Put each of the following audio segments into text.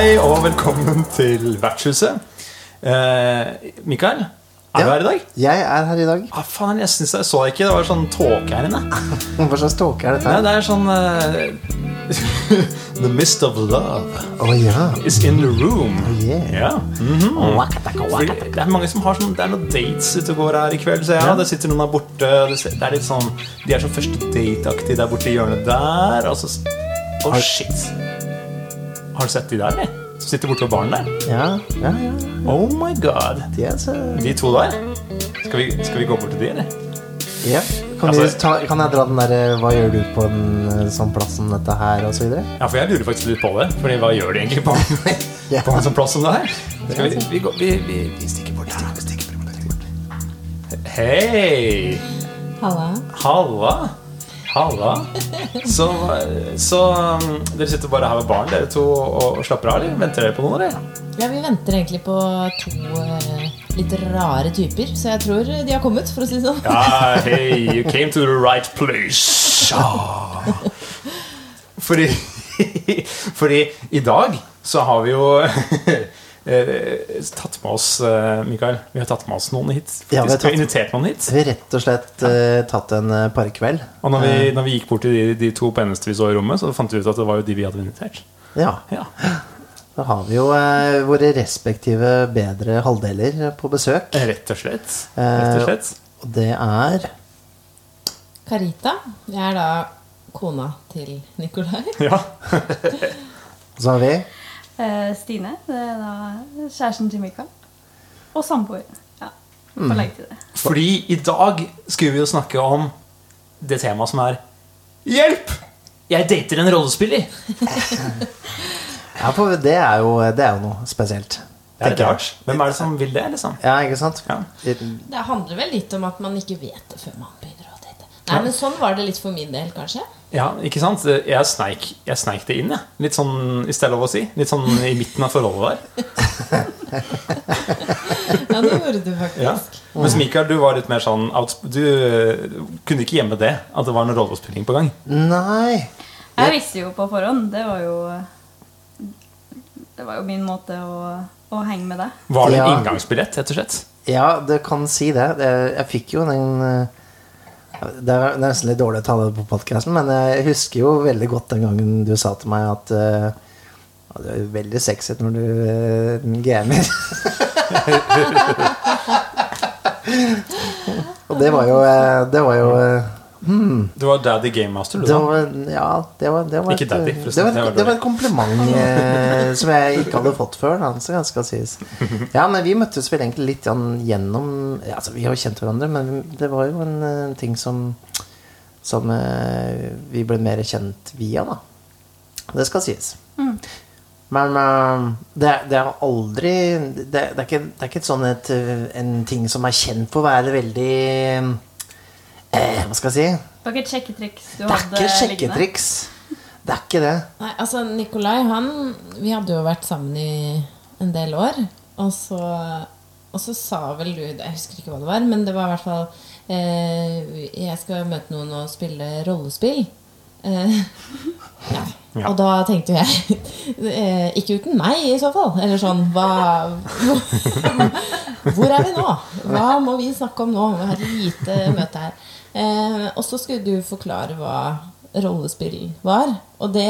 Hei og velkommen til Vertshuset. Eh, Mikael, er du her i dag? Jeg er her i dag. Ah, faen, jeg synes jeg så deg ikke. Det var sånn tåke her inne. Hva slags tåke er dette? Her? det er sånn uh, The mist of love oh, ja. is in the room. Oh, yeah. Ja. mhm. Wakataka, Fordi wakataka. Det er mange som har sånn Det er noen dates ute og går her i kveld. Så ja, Ja. det sitter noen der borte. Det er litt sånn De er sånn første date-aktige der borte i hjørnet der. Og så oh, shit. Har du sett de der, eller? Sitter borte ved baren der? Ja, ja, ja. Oh my god. De er så De to der. Skal vi, skal vi gå bort til de, eller? ja. Kan, Altså- vi ta, kan jeg dra den der Hva gjør du på en eh, sånn plass som dette her, og så videre? Ja, for jeg lurer faktisk litt på det. Fordi hva gjør de egentlig på, Ja. på en sånn plass som det her? Skal vi, vi, går, vi, vi, vi stikker bort her, bort. Hei! Halla. Halla. Halla. Så, så um, dere sitter bare her med barn dere to, og, og slapper av, eller? Venter dere på noen, eller? Ja, vi venter egentlig på to eh, litt rare typer, så jeg tror de har kommet, for å si det sånn. Ja, hey, you came to the right place. Ja. Fordi, fordi i dag så har vi jo tatt med oss eh, Mikael, vi har tatt med oss noen hit. Faktisk, Ja, vi har vi, har invitert noen hit. Vi har rett og slett eh, tatt en par parkveld. Og når vi, når vi gikk bort til de, de to peneste vi så i rommet, så fant vi ut at det var jo de vi hadde invitert. Ja. Ja, Da har vi jo eh, våre respektive bedre halvdeler på besøk. Rett og slett. Rett og slett. Og det er Karita. Jeg er da kona til Nikolai. Ja. Så har vi Eh, Stine, det er da kjæresten til Mikael. Og samboer. Ja, Mm. til det. Fordi i dag skulle vi jo snakke om det temaet som er Hjelp! Jeg dater en rollespiller. Ja, for det er jo, det er jo noe spesielt. Det er. Hvem er det som vil det, liksom? Ja, ikke sant? Ja. Det handler vel litt om at man ikke vet det før man begynner å date. Nei, men sånn var det litt for min del, kanskje. Ja, ikke sant? Jeg sneik, jeg sneik det inn, jeg. Litt sånn, i stedet lov å si. Litt sånn i midten av forholdet der. Ja, det gjorde du faktisk. Ja. Mens Mikael, du var litt mer sånn Du eh, kunne ikke gjemme det, at det var en rollespilling på gang. Nei. Jeg visste jo på forhånd. Det var jo Det var jo min måte å, å henge med deg. Var det en Ja. inngangsbillett, rett og slett? Ja, det kan si det. det jeg fikk jo den eh, Det er nesten litt dårlig å ta det på podkasten, men jeg husker jo veldig godt den gangen du sa til meg at uh, Du er veldig sexy når du uh, gamer. Og det var jo eh, Det var jo eh, Du var daddy game master, du, det var, ja, det var, det var Ikke et, daddy, det forresten. var, Det var et, det var et kompliment eh, som jeg ikke hadde fått før. Da, så skal sies. Ja, men vi møttes vel egentlig litt gjennom ja, altså, Vi har jo kjent hverandre, men det var jo en en ting som Som eh, vi ble mer kjent via, da. Det skal sies. Men eh, det, det er aldri det, det, er ikke, det er ikke et sånn et, eh, en ting som er kjent for å være veldig eh, Hva skal jeg si? Det var ikke et sjekketriks du Det er hadde ikke sjekketriks. Det er ikke det. Nei, altså Nikolai, han Vi hadde jo vært sammen i en del år. Og så, og så sa vel du Jeg husker ikke hva det var, men det var i hvert fall eh, Jeg skal møte noen og spille rollespill. Eh, ja. Ja. Og da tenkte jeg eh, Ikke uten meg, i så fall. Eller sånn Hva Hvor er vi nå? Hva må vi snakke om nå? Vi har et lite møte her. Eh, og så skulle du forklare hva rollespill var. Og det,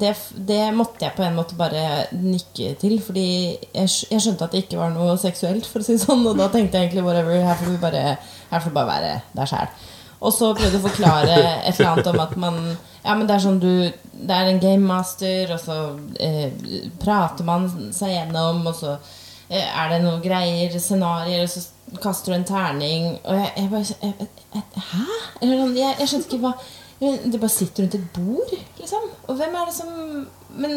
det, det måtte jeg på en måte bare nikke til. Fordi jeg, jeg skjønte at det ikke var noe seksuelt, for å si det sånn. Og da tenkte jeg egentlig whatever, her får du bare, får du bare være deg sjæl. Og så prøvde jeg å forklare et eller annet om at man Ja, men det er sånn du Det er en game master, og så eh, prater man seg gjennom, og så er det noen greier, scenarioer, og så kaster du en terning Og jeg, jeg bare jeg, jeg, Hæ? Sånn, jeg, jeg skjønte ikke hva Det bare sitter rundt et bord, liksom. Og hvem er det som Men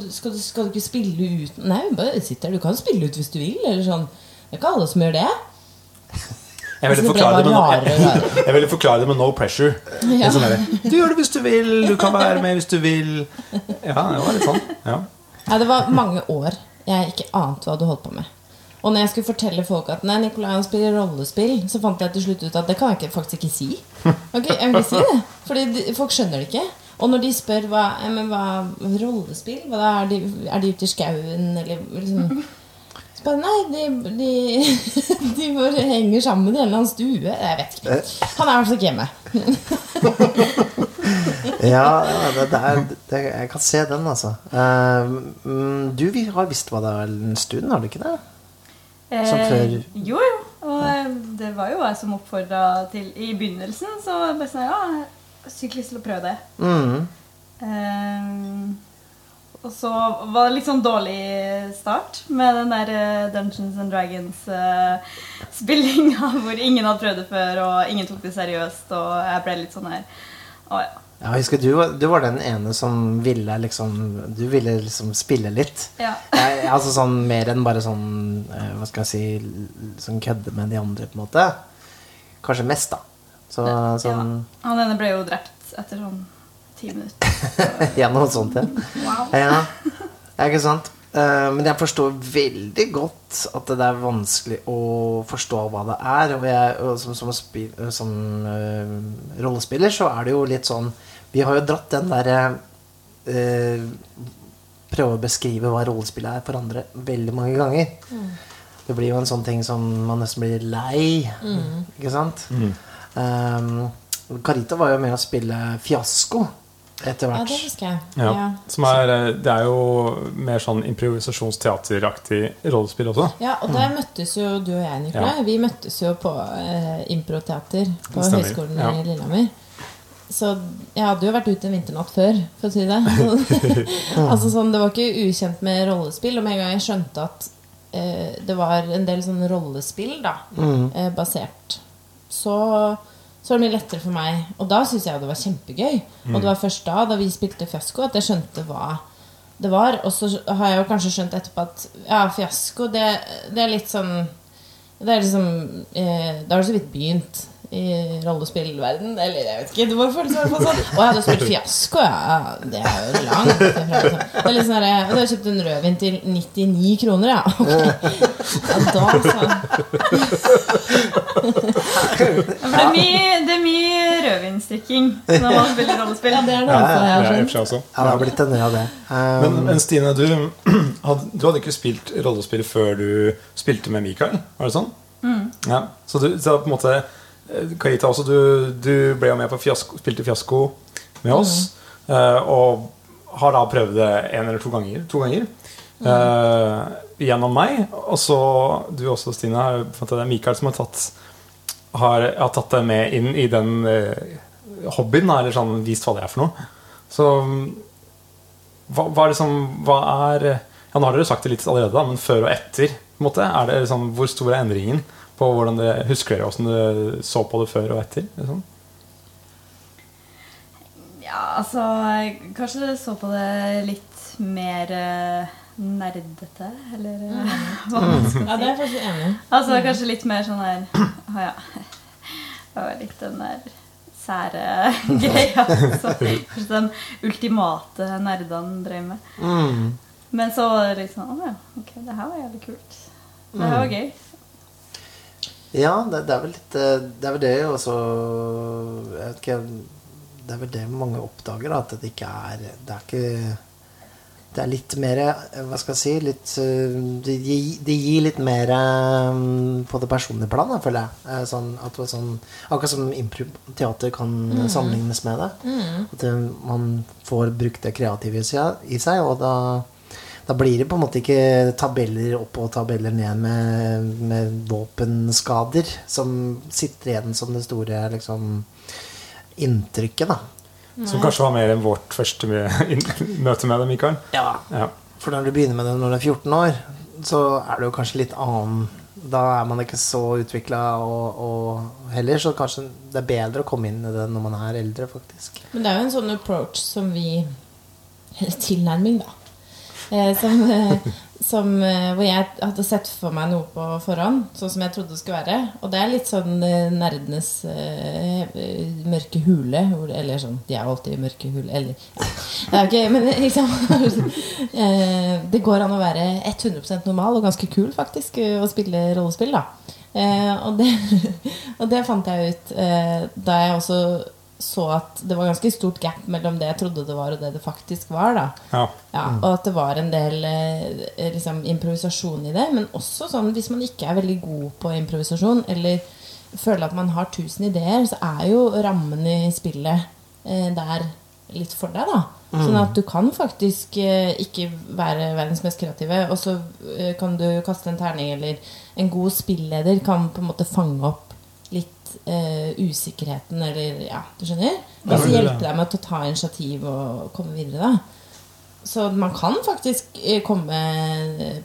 du, skal, du, skal du ikke spille ut Nei, bare sitt der. Du kan spille ut hvis du vil. Eller sånn. Det er ikke alle som gjør det. Jeg ville Altså, forklare det no, jeg ville forklare det med no pressure. Ja. Sånn du gjør det hvis du vil, du kan være med hvis du vil. Ja, det var litt sånn. Ja. Ja, det var mange år jeg ikke ante hva du holdt på med. Og når jeg skulle fortelle folk at nei, Nicolai spiller rollespill, så fant jeg til slutt ut at det kan jeg ikke, faktisk ikke si. Okay, jeg vil ikke si det Fordi de, folk skjønner det ikke. Og når de spør hva, men hva rollespill hva er, de, er de ute i skauen, eller liksom Bare Nei, de, de, de bare henger sammen i en eller annen stue. Jeg vet ikke. Han er i hvert fall ikke hjemme. Ja, det, det er, det, jeg kan se den, altså. Eh, mm, du vi har visst hva det er en stund, har du ikke det? Som før? Eh, jo, jo. Og eh, det var jo jeg som oppfordra til I begynnelsen så bare sa jeg ja, sykt lyst til å prøve det. Mm. Eh, og så var det litt sånn dårlig start med den der eh, Dungeons and Dragons-spillinga hvor ingen hadde prøvd det før, og ingen tok det seriøst, og jeg ble litt sånn her Å ja. Ja, jeg husker du, du var den ene som ville liksom Du ville liksom spille litt. ja. Jeg, altså sånn mer enn bare sånn eh, Hva skal jeg si Sånn kødde med de andre, på en måte. Kanskje mest, da. Så, sånn Han ene ble jo drept etter sånn ti minutter. Ja, noe sånt, ja. Wow. Ja, ja, ikke sant? Eh, men jeg forstår veldig godt at det er vanskelig å forstå hva det er. Og, jeg, og som, som, spil, som uh, rollespiller så er det jo litt sånn Vi har jo dratt den derre uh, Prøve å beskrive hva rollespill er for andre veldig mange ganger. Det blir jo en sånn ting som man nesten blir lei. Ikke sant? Um, Carita var jo med å spille fiasko etter Ja, det husker jeg. Ja. Ja. Som er, eh, det er jo mer sånn improvisasjonsteateraktig rollespill også. Ja, og der møttes jo du og jeg, Nikolai. Ja. Vi møttes jo på eh, improteater på Høgskolen Ja. i Lillehammer. Så jeg hadde jo vært ute en vinternatt før, for å si det. altså sånn, Det var ikke ukjent med rollespill. Og med en gang jeg skjønte at eh, det var en del sånn rollespill da, eh, basert, så, så var det mye lettere for meg. Og da syntes jeg det var kjempegøy. Og det var først da, da vi spilte fiasko, at jeg skjønte hva det var. Og så har jeg jo kanskje skjønt etterpå at ja, fiasko, det, det er litt sånn Det er liksom eh, Da har du så vidt begynt i rollespillverden. Eller jeg vet ikke. Det var følelsen i hvert fall sånn. Og jeg hadde spilt fiasko, ja. Det er jo langt ifra. Liksom. Det er Du har kjøpt en rødvin til 99 kroner, ja. Ok. Ja, da så. For det er mye, det er mye rødvinsdrikking når man spiller rollespill. Ja, det er det altså, jeg har skjønt. Ja, det har blitt en del av det. Um, Men, men Stine, du hadde, du hadde ikke spilt rollespill før du spilte med Mikael? Var det sånn? Ja. Så, du, så på en måte eh, Karita du, du ble jo med på fiasko, spilte fiasko med oss. eh, og har da prøvd det en eller to ganger. To ganger eh, gjennom meg. Og så du også, Stine. Det er Mikael som har tatt har, har tatt det med inn i den hobbyen, eller sånn vist hva det er for noe. Så hva, hva er liksom Hva er Ja, nå har dere sagt det litt allerede, da, men før og etter. På en måte, er det liksom, Hvor stor er endringen på hvordan det, husker dere hvordan du så på det før og etter? Liksom? Ja, altså kanskje du så på det litt mer eh, nerdete, eller eh, hva man skal si. Ja, det er jeg faktisk enig. Altså kanskje litt mer sånn her Å ja. Det var litt den der sære greia. som kanskje den ultimate nerdene drev med. mm, Men så var det litt sånn Å ja, ok, det her var jævlig kult. Det her var gøy. Ja, det, det er vel litt eh, Det er vel det også Jeg vet ikke Det er vel det mange oppdager, da, at det ikke er Det er ikke det er litt mer eh, Hva skal jeg si litt, eh, det, gir, det gir litt mer på det personlige plan, føler jeg. Sånn, at det sånn, akkurat som improteater kan sammenlignes med det. At man får brukt det kreative i seg og da da blir det på en måte ikke tabeller opp og tabeller ned med, med våpenskader som sitter igjen som det store liksom, inntrykket, da. Som kanskje var mer enn vårt første møte med det, Mikael? Ja. Ja. For når du begynner med det når du er 14 år, så er det jo kanskje litt annen Da er man ikke så utvikla, og, og heller så kanskje det er bedre å komme inn i det når man er eldre, faktisk. Men det er jo en sånn approach som vi Eller tilnærming, da. Eh, som, eh, som, eh, hvor jeg hadde sett for meg noe på forhånd, sånn som jeg trodde det skulle være. Og det er litt sånn nerdenes eh, mørke hule. Eller sånn De er alltid i mørke hule. Eller ja. Er Men liksom Det går an å være 100% normal og ganske kul, faktisk, å spille rollespill, da. Uh, og, det, og det fant jeg ut uh, da jeg også så at det var ganske stort gap mellom det jeg trodde det var, og det det faktisk var. da Ja. ja, Og at det var en del eh, liksom, improvisasjon i det. Men også sånn hvis man ikke er veldig god på improvisasjon, eller føler at man har tusen ideer, så er jo rammen i spillet eh, der litt for deg, da. Sånn at du kan faktisk eh, ikke være verdens mest kreative, og så eh, kan du kaste en terning, eller en god spilleder kan på en måte fange opp eh, usikkerheten, eller ja, du skjønner? Og så men- hjelpe deg med å ta initiativ og komme videre, da. Så man kan faktisk eh, komme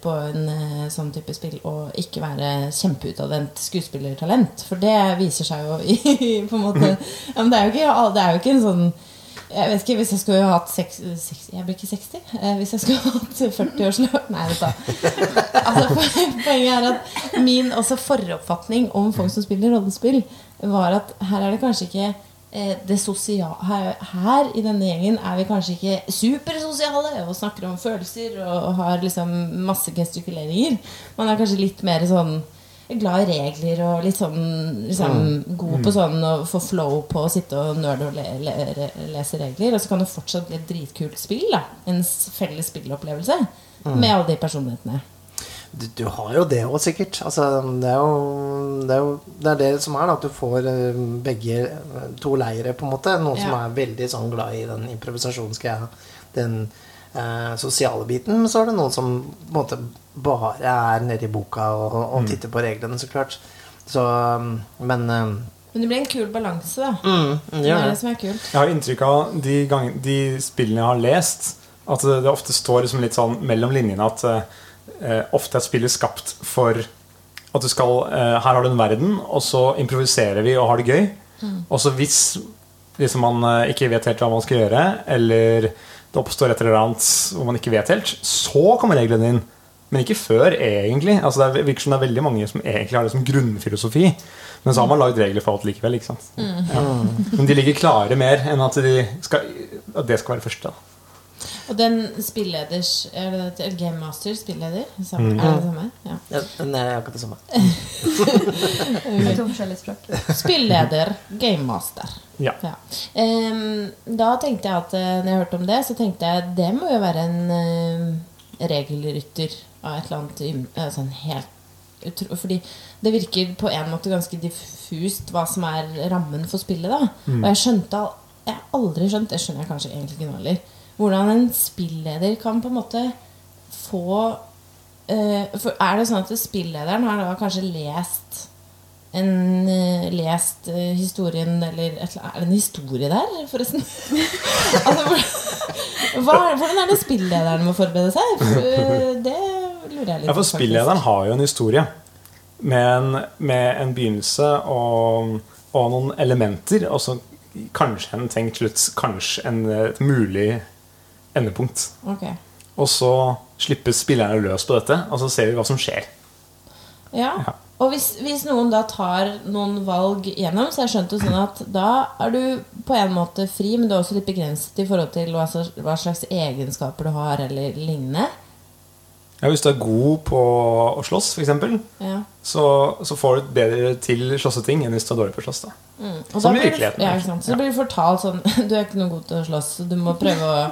på en eh, sånn type spill og ikke være kjempeutadvendt skuespillertalent. For det viser seg jo i på en måte ja, men det, er jo ikke, det er jo ikke en sånn jeg vet ikke, Hvis jeg skulle hatt seks, seks, Jeg blir ikke 60. Eh, hvis jeg skulle hatt 40-årsløp Nei, vet du. Altså, poenget er at min også foroppfatning om folk som spiller rollespill, var at her er det kanskje ikke eh, det sosiale her, her i denne gjengen er vi kanskje ikke supersosiale og snakker om følelser og har liksom masse gestikuleringer. Man er kanskje litt mer sånn glad i regler og litt sånn liksom, god på sånn å få flow på å sitte og nerde og le, le, lese regler. Og så kan det fortsatt bli et dritkult spill. da En felles spillopplevelse med alle de personlighetene. Du, du har jo det òg, sikkert. Altså, det, er jo, det er jo det er det som er, da, at du får eh, begge eh, to leire, på en måte. Noen som er veldig sånn glad i den improvisasjonsgreia, den eh, sosiale biten. Men så er det noen som på en måte bare er nede i boka og, og titter på reglene, så klart. Så, um, men eh, Men det blir en kul balanse, da. mm, Det det er det som er kult. Jeg har inntrykk av de, gang, de spillene jeg har lest, at det, ofte står liksom litt sånn mellom linjene at eh, ofte er spillet skapt for at du skal eh, Her har du en verden, og så improviserer vi og har det gøy. Og så hvis hvis man eh, ikke vet helt hva man skal gjøre, eller det oppstår et eller annet hvor man ikke vet helt, så kommer reglene inn. Men ikke før, egentlig. Altså, det virker som det er veldig mange som egentlig har det som grunnfilosofi. Men så har man lagd regler for alt likevel. ikke sant? Ja. Men de ligger klare mer enn at, de skal, at det skal være første. Da. Og den spilleders Er det Game Master spilleder? Samme, Er det det samme? Ja. Ja, det er akkurat det samme. To forskjellige språk. Spilleder, Game Master. Ja. Ja. Um, da tenkte jeg at eh, når jeg hørte om det, så tenkte jeg det må jo være en uh, regelrytter av et eller annet altså helt utro- Fordi det virker på en måte ganske diffust hva som er rammen for spillet. da Og jeg skjønte Jeg har aldri skjønt, det skjønner jeg kanskje egentlig ikke nå heller, hvordan en spilleder kan på en måte få eh, for Er det sånn at spillederen har da kanskje lest en, eh, lest eh, historien Eller et, er det en historie der, forresten? altså, hva, hvordan er det spillederen må forberede seg? For, det lurer jeg litt på. Ja, for spillederen har jo en historie med en, med en begynnelse og, og noen elementer, og så kanskje en tenkt slutt, kanskje en, et mulig endepunkt. Okay. Og så slippes spillerne løs på dette, og så ser vi hva som skjer. Ja. Ja. Og hvis, hvis noen da tar noen valg gjennom, så jeg skjønt det sånn at da er du på en måte fri, men du er også litt begrenset i forhold til hva, slags- hva slags egenskaper du har, eller lignende. Ja, hvis du er god på å slåss, f.eks., Ja. så, så får du bedre til slåsseting enn hvis du er dårlig på å slåss. da. Mm. Og da blir ja? Så blir du fortalt sånn Du er ikke noe god til å slåss, så du må prøve å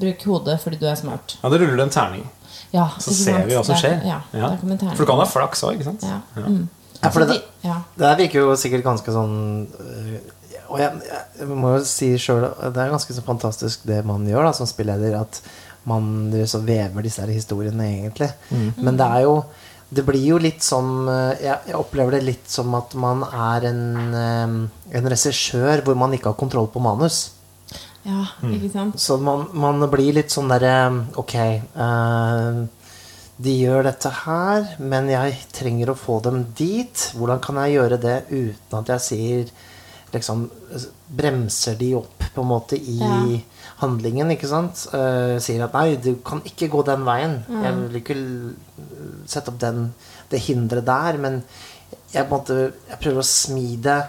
bruke hodet fordi du er smart. Ja, Da ruller du en terning, Ja, så ser sant? vi hva som skjer. Ja, Ja. For du kan ha flaks òg, ikke sant? Ja. Mm. Ja, for det. Det der virker jo sikkert ganske sånn øh, Og jeg, jeg må jo si sjøl Det er ganske så fantastisk det man gjør da som spilleder. At man så vever disse her historiene, egentlig. Men det er jo Det blir jo litt som øh, jeg, jeg opplever det litt som at man er en, øh, en regissør hvor man ikke har kontroll på manus. Ja, ikke sant? Så man, man blir litt sånn derre Ok, uh, de gjør dette her, men jeg trenger å få dem dit. Hvordan kan jeg gjøre det uten at jeg sier liksom bremser de opp på en måte i Ja. handlingen, ikke sant, Uh, sier at nei, du kan ikke gå den veien. Mm. Jeg vil ikke sette opp den, det hinderet der, men jeg, på en måte, jeg prøver å smi det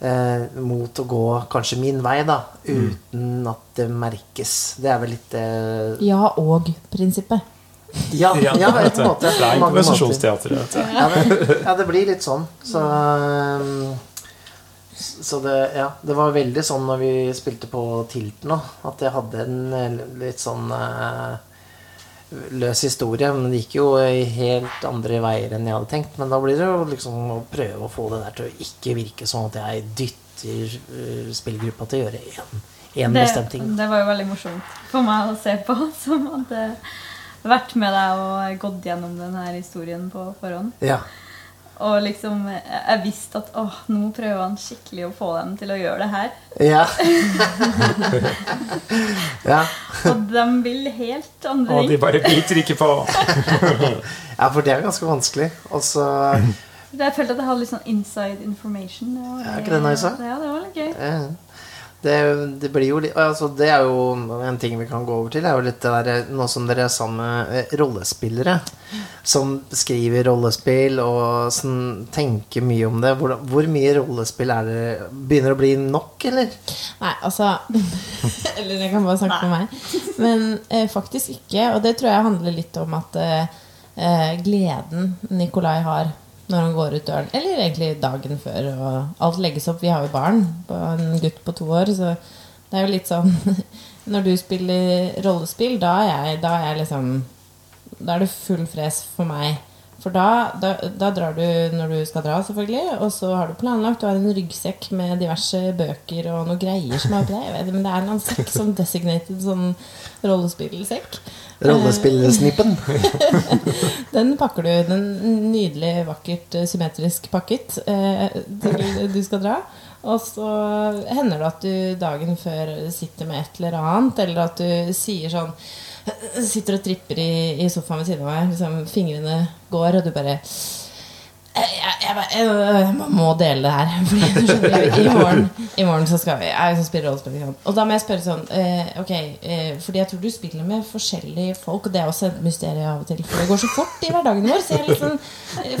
eh, mot å gå kanskje min vei, da, uten at det merkes. Det er vel litt eh, Ja og-prinsippet. Ja, ja, på en måte. Er improvisasjonsteater. vet. Ja det, ja, det blir litt sånn. Så, um, så det, ja, det var veldig sånn når vi spilte på Tilten òg, at jeg hadde en eh, litt sånn eh, løs historie. Men det gikk jo i helt andre veier enn jeg hadde tenkt. Men da blir det jo liksom å prøve å få det der til å ikke virke sånn at jeg dytter eh, spillgruppa til å gjøre én bestemt ting. det var jo veldig morsomt for meg å se på, som hadde vært med deg og gått gjennom denne historien på forhånd. Ja. Og liksom, jeg visste at åh, nå prøver han skikkelig å få dem til å gjøre det her. Ja. ja. Og de vil helt andre Og de bare biter ikke på. ja, for det er ganske vanskelig. Og så Jeg følte at jeg hadde litt sånn inside information. Det var ja, ikke det nice. Ja, det var litt gøy. Ja. Det, det blir jo litt altså Det er jo en ting vi kan gå over til. er jo litt det der, Nå som dere er sammen med eh, rollespillere som skriver rollespill og sånn, tenker mye om det. Hvor, hvor mye rollespill er det Begynner det å bli nok, eller? Nei, altså Eller jeg kan bare snakke for meg. Men eh, faktisk ikke. Og det tror jeg handler litt om at eh, eh, gleden Nikolai har når han går ut døren, eller egentlig dagen før, og alt legges opp Vi har jo barn, på en gutt på to år, så det er jo litt sånn Når du spiller rollespill, da er jeg, da er jeg liksom Da er det full fres for meg. For da, da, da drar du når du skal dra, selvfølgelig. Og så har du planlagt. Du har en ryggsekk med diverse bøker og noen greier som er oppi. Vet, men det er en annen sekk som designated sånn rollespillsekk. Rollespillsnippen. Den pakker du. Den nydelig, vakkert, eh, symmetrisk pakket eh, til du skal dra. Og så hender det at du dagen før sitter med et eller annet, eller at du sier sånn Sitter og tripper i, i sofaen ved siden av meg, liksom, fingrene går, og du bare jeg, jeg, jeg, jeg, må dele det her. Fordi i, morgen, I morgen så skal vi Jeg skal spiller rollespill. Og da må jeg spørre sånn eh, Ok, eh, fordi jeg tror du spiller med forskjellige folk, og det er også et mysterium av og til. For det går så fort i hverdagen vår. Så jeg er litt sånn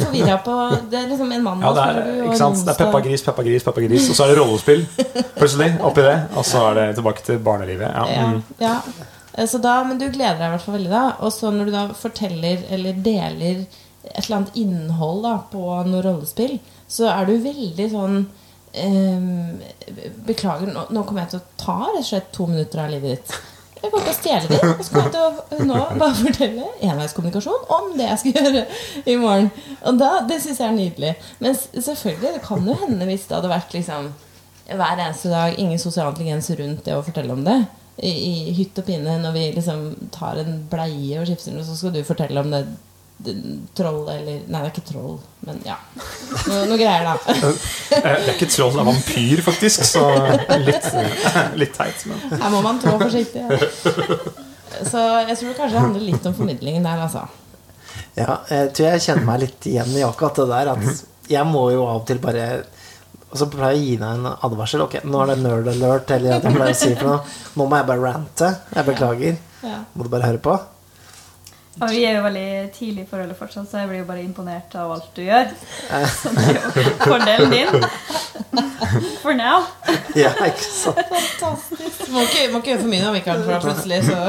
forvirra på Det er liksom en mann Ja, det er, ikke sant? det er Peppa Gris, Peppa Gris, Peppa Gris. Og så er det rollespill plutselig oppi det. Og så er det tilbake til barnelivet. Ja. Ja, Mm. ja. Eh, Så da, men du gleder deg i hvert fall veldig, da. Og så når du da forteller eller deler et eller annet innhold da, på noe rollespill, så er du veldig sånn eh, Beklager, nå, nå kommer jeg til å ta rett og slett to minutter av livet ditt. Jeg kommer til å stjele det. Og så kommer jeg til å nå bare fortelle enveiskommunikasjon om det jeg skal gjøre i morgen. Og da, Det syns jeg er nydelig. Men selvfølgelig, det kan jo hende hvis det hadde vært liksom hver eneste dag ingen sosial intelligens rundt det å fortelle om det. I, i hytt og pine når vi liksom tar en bleie og skifter den, så skal du fortelle om det, det troll eller Nei, det er ikke troll, men ja. Noe, noe greier, da. Eh, Det er ikke troll, det er vampyr, faktisk. Så litt, litt teit. Men. Her må man trå forsiktig. Ja. Så jeg tror kanskje det handler litt om formidlingen der, altså. Ja, jeg tror jeg kjenner meg litt igjen i akkurat det der. At jeg må jo av og til bare Og så pleier jeg å gi deg en advarsel. Ok, nå er det nerd alert, eller at jeg pleier å si for noe. Nå må jeg bare rante. Jeg beklager. Ja. Må du bare høre på? Og vi er jo veldig tidlig i forholdet fortsatt, så jeg blir jo bare imponert av alt du gjør. Så det er jo fordelen din. For now. Ja, ikke sant? Fantastisk. Må ikke, må ikke gjøre for mye nå, Mikael, for da plutselig så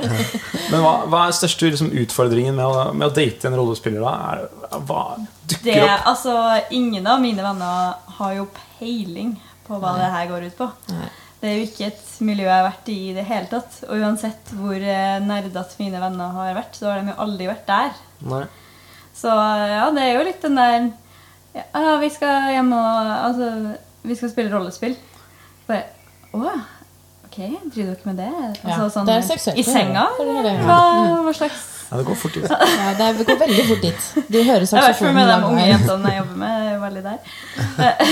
Men hva, hva er største liksom, utfordringen med å, med å date en rollespiller? da? Er, hva Det, dukker opp? altså, ingen av mine venner har jo peiling på hva det her går ut på. Nei. Det er jo ikke et miljø jeg har vært i i det hele tatt. Og uansett hvor eh, nerdete mine venner har vært, så har de jo aldri vært der. Nei. Så ja, det er jo litt den der Ja, vi skal hjem og Altså, vi skal spille rollespill. Bare Å, ok, driver dere med det? Altså, Ja, sånn, det er seksuelt, I senga? det det, ja. Hva, hva slags Ja, det går fort ut. ja, Det går veldig fort dit. Du hører saksofonen. Jeg har vært med de unge jentene jeg jobber med. er jo veldig der.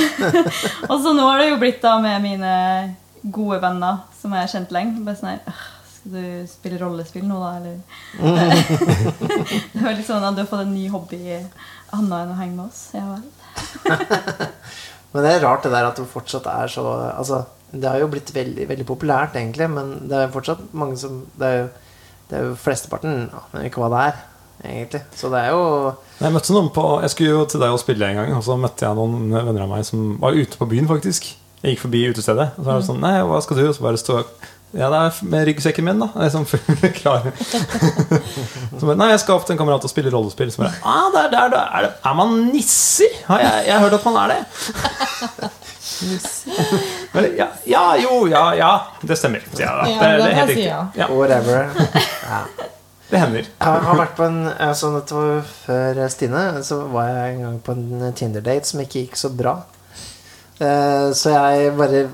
og så nå har det jo blitt da med mine gode venner som jeg har kjent lenge. Bare sånn her Skal du spille rollespill nå, da? Eller Det var litt sånn at du har fått en ny hobby annet enn å henge med oss. Ja vel. Men det er rart det der at du fortsatt er så Altså, Det har jo blitt veldig, veldig populært, egentlig, men det er fortsatt mange som Det er jo, det er jo flesteparten aner ikke hva det er, egentlig. Så det er jo Jeg møtte noen på Jeg skulle jo til deg og spille en gang, og så møtte jeg noen venner av meg som var ute på byen, faktisk. Jeg gikk forbi utestedet, og så var det sånn Nei, hva skal du? Og så bare stå Ja, det er med ryggsekken min, da. Jeg er sånn klar. Så bare, Nei, jeg skal opp til en kamerat og spille rollespill. Så bare ah, der, der, der, er, det, er man nisser? Har jeg, jeg har hørt at man er det. Ja, ja, jo, ja, ja. Det stemmer. Ja, det, Ja, det, det er helt riktig. ja. Ja, whatever. Ja. det hender. Jeg har vært på en altså, det var før Stine. Så var jeg en gang på en Tinder-date som ikke gikk så bra. Eh, Så jeg bare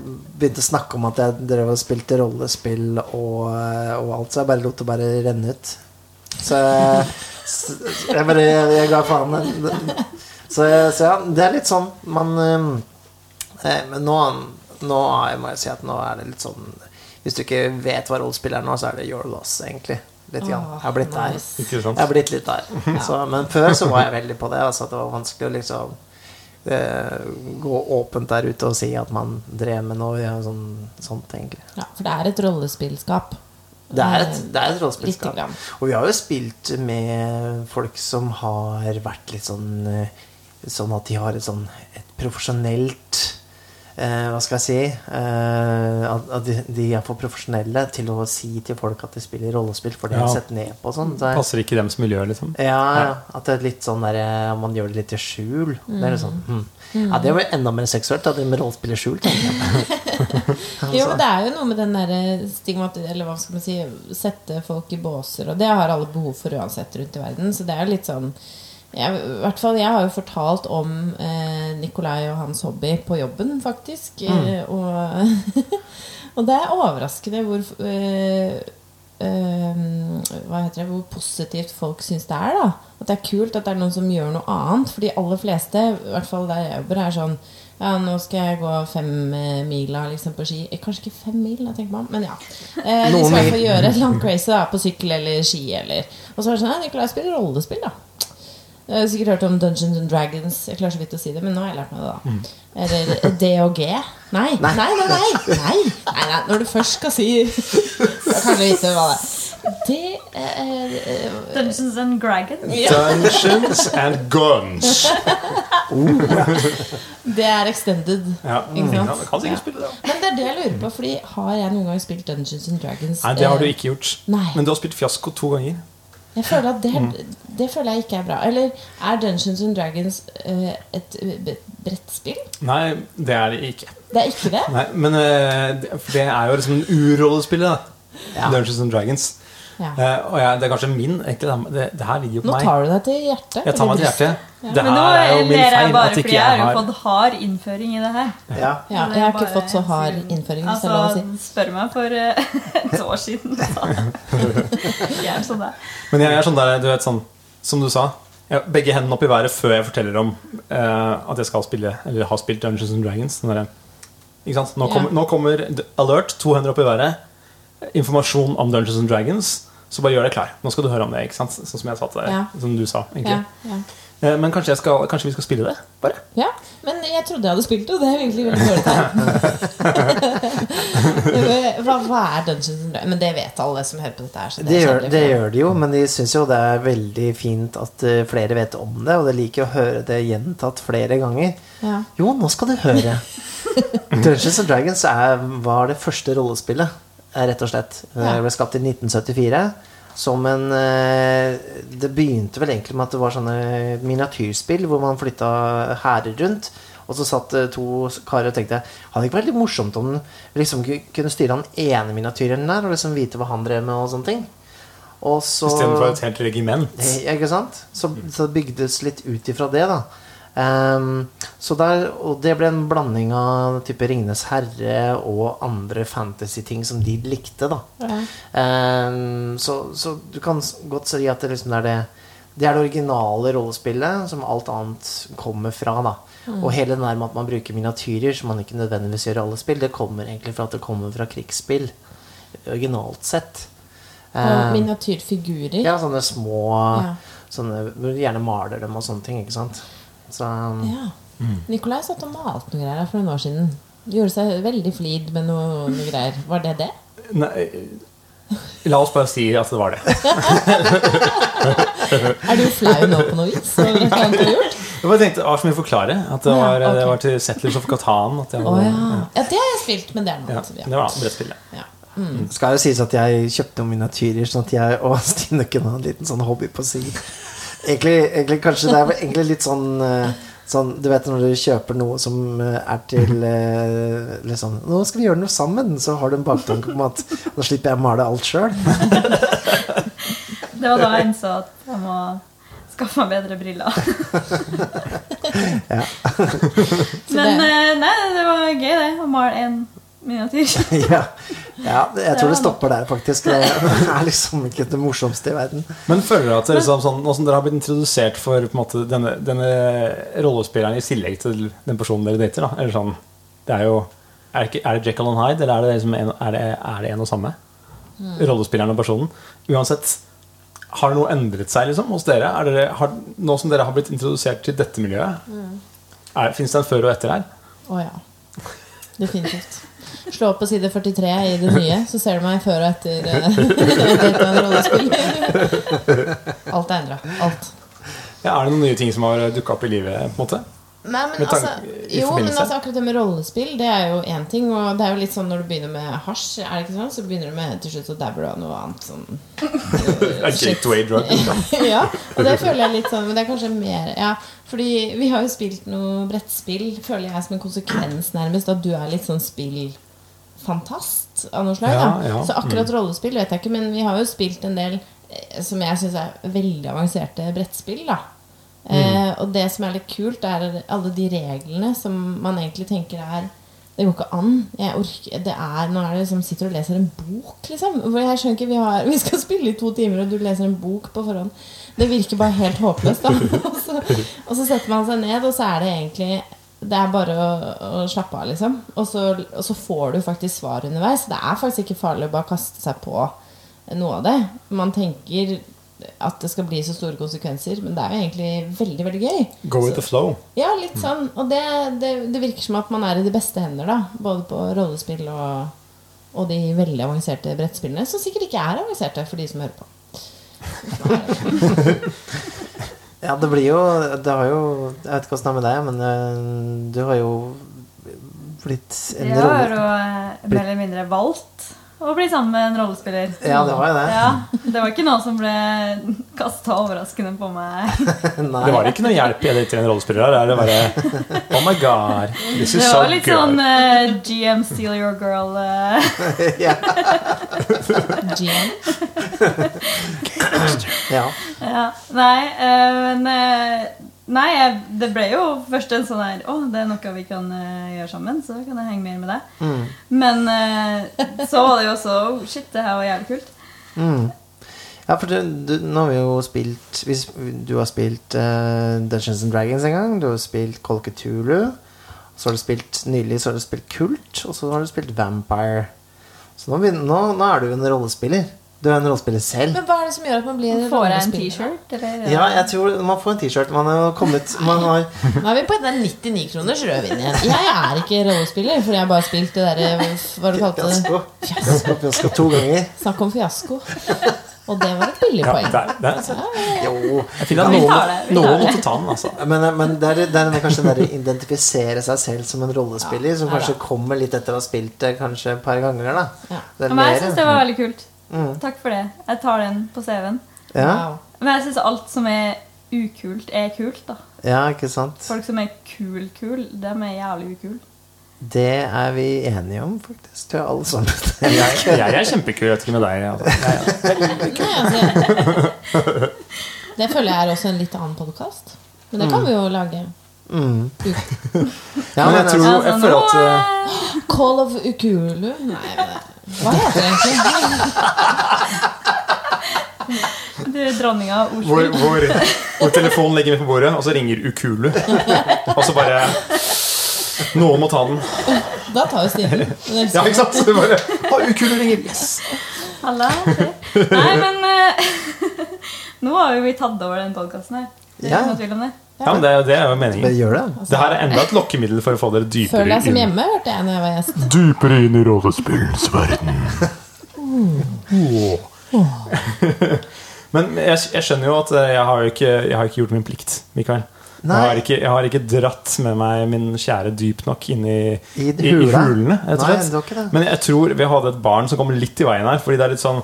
begynte å snakke om at jeg drev og spilte rollespill og, eh, og alt, så jeg bare lot det bare renne ut. Så jeg, så jeg bare Jeg ga faen. Så, så ja, det er litt sånn man eh, Men nå, nå jeg må jeg si at nå er det litt sånn Hvis du ikke vet hva rollespill er nå, så er det your loss, egentlig. Litt grann. Jeg har blitt der. Jeg har blitt litt der. Så, men før så var jeg veldig på det. Altså, det var vanskelig å liksom eh, gå åpent der ute og si at man drev med noe ja, sånn, sånt, egentlig. Ja, for det er et rollespillskap. Det er et, Eh, det er et rollespillskap. Og vi har jo spilt med folk som har vært litt sånn eh, Sånn at de har et sånn et profesjonelt eh, Hva skal jeg si? Eh, at at de, er for profesjonelle til å si til folk at de spiller rollespill, for det er Ja. sett ned på sånn. Så Passer ikke i dems miljø, liksom. Ja, ja, at det er litt sånn der eh, Man gjør det litt i skjul. Det er litt sånn hm. Ja, det blir enda mer seksuelt, da, det med rollespill i skjul. tenker jeg. Jo, men det er jo noe med den derre stigmat... Eller hva skal man si Sette folk i båser. Og det har alle behov for uansett rundt i verden. Så det er jo litt sånn jeg, i hvert fall, jeg har jo fortalt om eh, Nikolai og hans hobby på jobben, faktisk. Eh, og, og det er overraskende hvor eh, eh, Hva heter det Hvor positivt folk syns det er. da At det er kult at det er noen som gjør noe annet. For de aller fleste, i hvert fall der jeg jobber, er sånn ja, nå skal jeg gå fem eh, liksom, på ski. Eh, Kanskje ikke fem mil, jeg tenker om, men ja. Eh, de skal i hvert fall gjøre et langt race da, på sykkel eller ski. Eller. Og så er det sånn ja, Nikolai spiller rollespill, da. Jeg har sikkert hørt om Dungeons and Dragons. Jeg klarer så vidt å si det, men nå har jeg lært meg det, da. Eller DOG. Nei. Nei, nei, nei. nei, nei, nei, nei. Når du først skal si Da kan du vite hva det er. Det er eh, Dungeons and Dragons. Dungeons and guns. Det er extended. Ja. Ikke sant? Ja, kan sikkert Ja. spille det. Men det er det jeg lurer på, Fordi har jeg noen gang spilt Dungeons and Dragons? Nei, det har du Eh, ikke gjort. Nei. Men du har spilt fiasko to ganger. Jeg føler at det, Mm. det føler jeg ikke er bra. Eller er Dungeons and Dragons uh, et eh, brettspill? Nei, det er det ikke. Det er ikke det? Nei, men uh, det, for det er jo liksom urrollespillet, da. Ja. Dungeons and Dragons. Ja. Eh, og jeg, det er kanskje min, egentlig. Det, det her ligger jo på Nå meg. tar du deg til hjertet. Jeg tar meg til hjertet. Ja. Det Men nå er jo min ler jeg bare at fordi ikke jeg har jo jeg har fått hard innføring i det her. Ja. Ja, jeg har ikke fått så hard innføring, Altså, si. Spør meg for eh, et år siden. jeg er sånn der. Men jeg er sånn der, du vet sånn Som du sa. Jeg, begge hendene opp i været før jeg forteller om uh, at jeg skal spille Eller har spilt Dungeons and Dragons. Den der, ikke sant? Nå, Ja. kommer, nå kommer alert, to hender opp i været. Informasjon om Dungeons and Dragons. Så bare gjør deg klar. Nå skal du høre om det. ikke sant? Sånn som jeg sa til deg. Ja. Som du sa. egentlig Ja, ja. Eh, Men kanskje, jeg skal, kanskje vi skal spille det? Bare ja, men jeg trodde jeg hadde spilt det, og det er egentlig veldig dårlig hva, hva er Dungeons and Dragons? Men det vet alle som hører på dette her. Så Det er gjør, det gjør de jo, men de syns jo det er veldig fint at eh, flere vet om det, og de liker å høre det gjentatt flere ganger. Ja. Jo, nå skal du høre. Dungeons and Dragons er, var det første rollespillet, rett og slett. Ja. Det ble skapt i 1974. Som en eh, Det begynte vel egentlig med at det var sånne miniatyrspill hvor man flytta hærer rundt. Og så satt eh, to karer og tenkte Hadde det ikke vært litt morsomt om vi liksom kunne styre han ene miniatyren der, og liksom vite hva han drev med, og sånne ting? Og så istedenfor et helt regiment. Eh, Ikke sant? Så, så bygdes litt ut ifra det, da. Ehm, så der, og det ble en blanding av type Ringenes herre og andre fantasy-ting som de likte, da. Ja. um, så, så du kan godt si at det liksom er det Det er det originale rollespillet som alt annet kommer fra, da. Og hele det der med at man bruker miniatyrer, som man ikke nødvendigvis gjør i alle spill, det kommer egentlig fra at det kommer fra krigsspill. Originalt sett. Ehm, miniatyrfigurer. ja, sånne små Ja. sånne, Gjerne maler dem og sånne ting, ikke sant? Så Ja. Nikolai satt og malte noe greier for noen år siden. Gjorde seg veldig flid med noe, noe greier. Var det det? Nei, la oss bare si at det var det. Er du flau nå på noe vis? Jeg bare tenkte, det var så mye å forklare. At det Ja, var, ok. det var til Settlers of Catan. At jeg Å ja. ja. ja. Det har jeg spilt, men det er noe ja. annet. Det var brettspill. ja. Ja. Skal jo sies at jeg kjøpte noen miniatyrer, sånn at jeg og Stine kunne ha en liten sånn hobby på si. Egentlig, egentlig kanskje det er egentlig litt sånn eh, Sånn, du vet når du kjøper noe som eh, er til liksom, Nå skal vi gjøre noe sammen, så har du en baktanke om at nå slipper jeg å male alt sjøl. Det var da jeg innså at jeg må skaffe meg bedre briller. Ja. Men nei, det var gøy, det. Å male en miniatyr. ja. ja, jeg tror det stopper der, faktisk. Det er liksom ikke det morsomste i verden. Men føler dere at dere, liksom, sånn, sånn, dere har blitt introdusert for på en måte, denne, denne rollespilleren i tillegg til den personen dere dater, da? Eller sånn, det er jo Er det, er det Jekyll and Hyde, eller er det, liksom en, er det, er det en og samme? Rollespilleren og personen. Uansett, har noe endret seg liksom, hos dere? Er dere har, nå som dere har blitt introdusert til dette miljøet, mm. fins det en før og etter her? Å ja. Definitivt. Slå opp på side 43 i det nye, så ser du meg før og etter eh, en rollespill. Alt er endra. Alt. Ja, er det noen nye ting som har dukka opp i livet? på en måte? Nei, men altså, jo, men altså akkurat det med rollespill, det er jo én ting. Og det er jo litt sånn når du begynner med hasj, er det ikke sånn? Så begynner du med til slutt å dabber du av noe annet sånn gateway drug? Liksom. ja, og det føler jeg litt sånn Men det er kanskje mer Ja, fordi vi har jo spilt noe brettspill, føler jeg, som en konsekvens nærmest, at du er litt sånn spillfantast av noe slag. Ja, ja, Så akkurat mm. rollespill vet jeg ikke, men vi har jo spilt en del eh, som jeg syns er veldig avanserte brettspill, da. Eh, og det som er litt kult, er alle de reglene som man egentlig tenker er det går ikke an. Orker, det er, nå er det liksom, sitter og leser en bok, liksom. For jeg skjønner ikke, vi, har, vi skal spille i to timer, og du leser en bok på forhånd. Det virker bare helt håpløst, og, så, og så setter man seg ned, og så er det egentlig Det er bare å, å slappe av, liksom. Og så, og så får du faktisk svar underveis. Det er faktisk ikke farlig å bare kaste seg på noe av det. Man tenker at det skal bli så store konsekvenser, men det er jo egentlig veldig, veldig gøy. Go with the flow. Ja, litt sånn. Og det, det, det virker som at man er i de beste hender, da. Både på rollespill og, og de veldig avanserte brettspillene. Som sikkert ikke er avanserte for de som hører på. Ja, det blir jo Det har jo Jeg vet ikke åssen det er med deg, men eh, du har jo blitt en Jeg har jo eh, mer eller mindre valgt å bli sammen med en rollespiller. Ja, det var jo det. Ja, det var ikke noe som ble kasta overraskende på meg. Nei. Det var ikke noe hjelp i det til en rollespiller. her, Det var det bare Oh my god, this is Det so var litt good. sånn uh, GM Steal Your Girl. uh. GM. ja. Ja, nei, uh, men eh, Nei, jeg, det ble jo først en sånn her Å, det er noe vi kan uh, gjøre sammen, så kan jeg henge mer med deg. Mm. Men uh, så var det jo også oh, Shit, det her var jævlig kult. Mm. Ja, for du, du, nå har vi jo spilt hvis, Du har spilt uh, Dungeons and Dragons en gang. Du har spilt Call. Så har du spilt nylig så har du spilt Kult, og så har du spilt Vampire. Så nå, nå, nå er du en rollespiller. Du er en rollespiller selv. Men hva er det som gjør at man blir Får jeg en? T-shirt. Ja, jeg tror man får en T-shirt. Man har jo kommet Man har Nå er vi på den 99 kroners rødvin igjen. Jeg er ikke rollespiller, fordi jeg har bare spilt det derre Hva du kalte det? fiasko. Fiasko, fiasko to ganger. Snakk om fiasko. Og det var et billig Ja, poeng. det er, det Jo. jeg finner at noen, noen måtte ta den, altså. Men, men det er, det er kanskje det å identifisere seg selv som en rollespiller, som kanskje kommer litt etter å ha spilt det kanskje et par ganger. da Det er Men jeg syns det var veldig kult. Mm. Takk for det. Jeg tar den på CV-en. ja. Men jeg syns alt som er ukult, er kult. da ja, ikke sant? Folk som er kul-kul, dem er jævlig ukule. Det er vi enige om, faktisk. Til alle sammen. Jeg, jeg er kjempekul, jeg vet ikke med deg. Altså. Altså, det føler jeg er også en litt annen podkast. Men det kan vi jo lage. Mm. Ja, Men jeg tror altså, jeg føler at eh, Call of Ukulu? Nei, hva heter det egentlig? det er dronninga av hvor, hvor, hvor telefonen ligger vi på bordet, og så ringer Ukulu. Og så bare Noen må ta den. Da tar jo Stine den. Ja, ikke sant? Så bare, å, Ukulu ringer. Yes. Halla. Nei, men uh, Nå har jo vi tatt over den podkasten her. Det er Ja. ikke noe tvil om det. Ja, men det, er- det er jo Det meningen. gjør det. Det her er enda et lokkemiddel for å få dere dypere Føler deg som inn, hjemme, hørte jeg når jeg var gjest. dypere inn i rollespillens verden. Men jeg, jeg skjønner jo at jeg har jo ikke, jeg har ikke gjort min plikt, Mikael. Jeg har, ikke, jeg har ikke dratt med meg min kjære dypt nok inn i, I i, i hulene. Nei, det ikke det. Men jeg tror vi hadde et barn som kom litt i veien her. Fordi det er litt sånn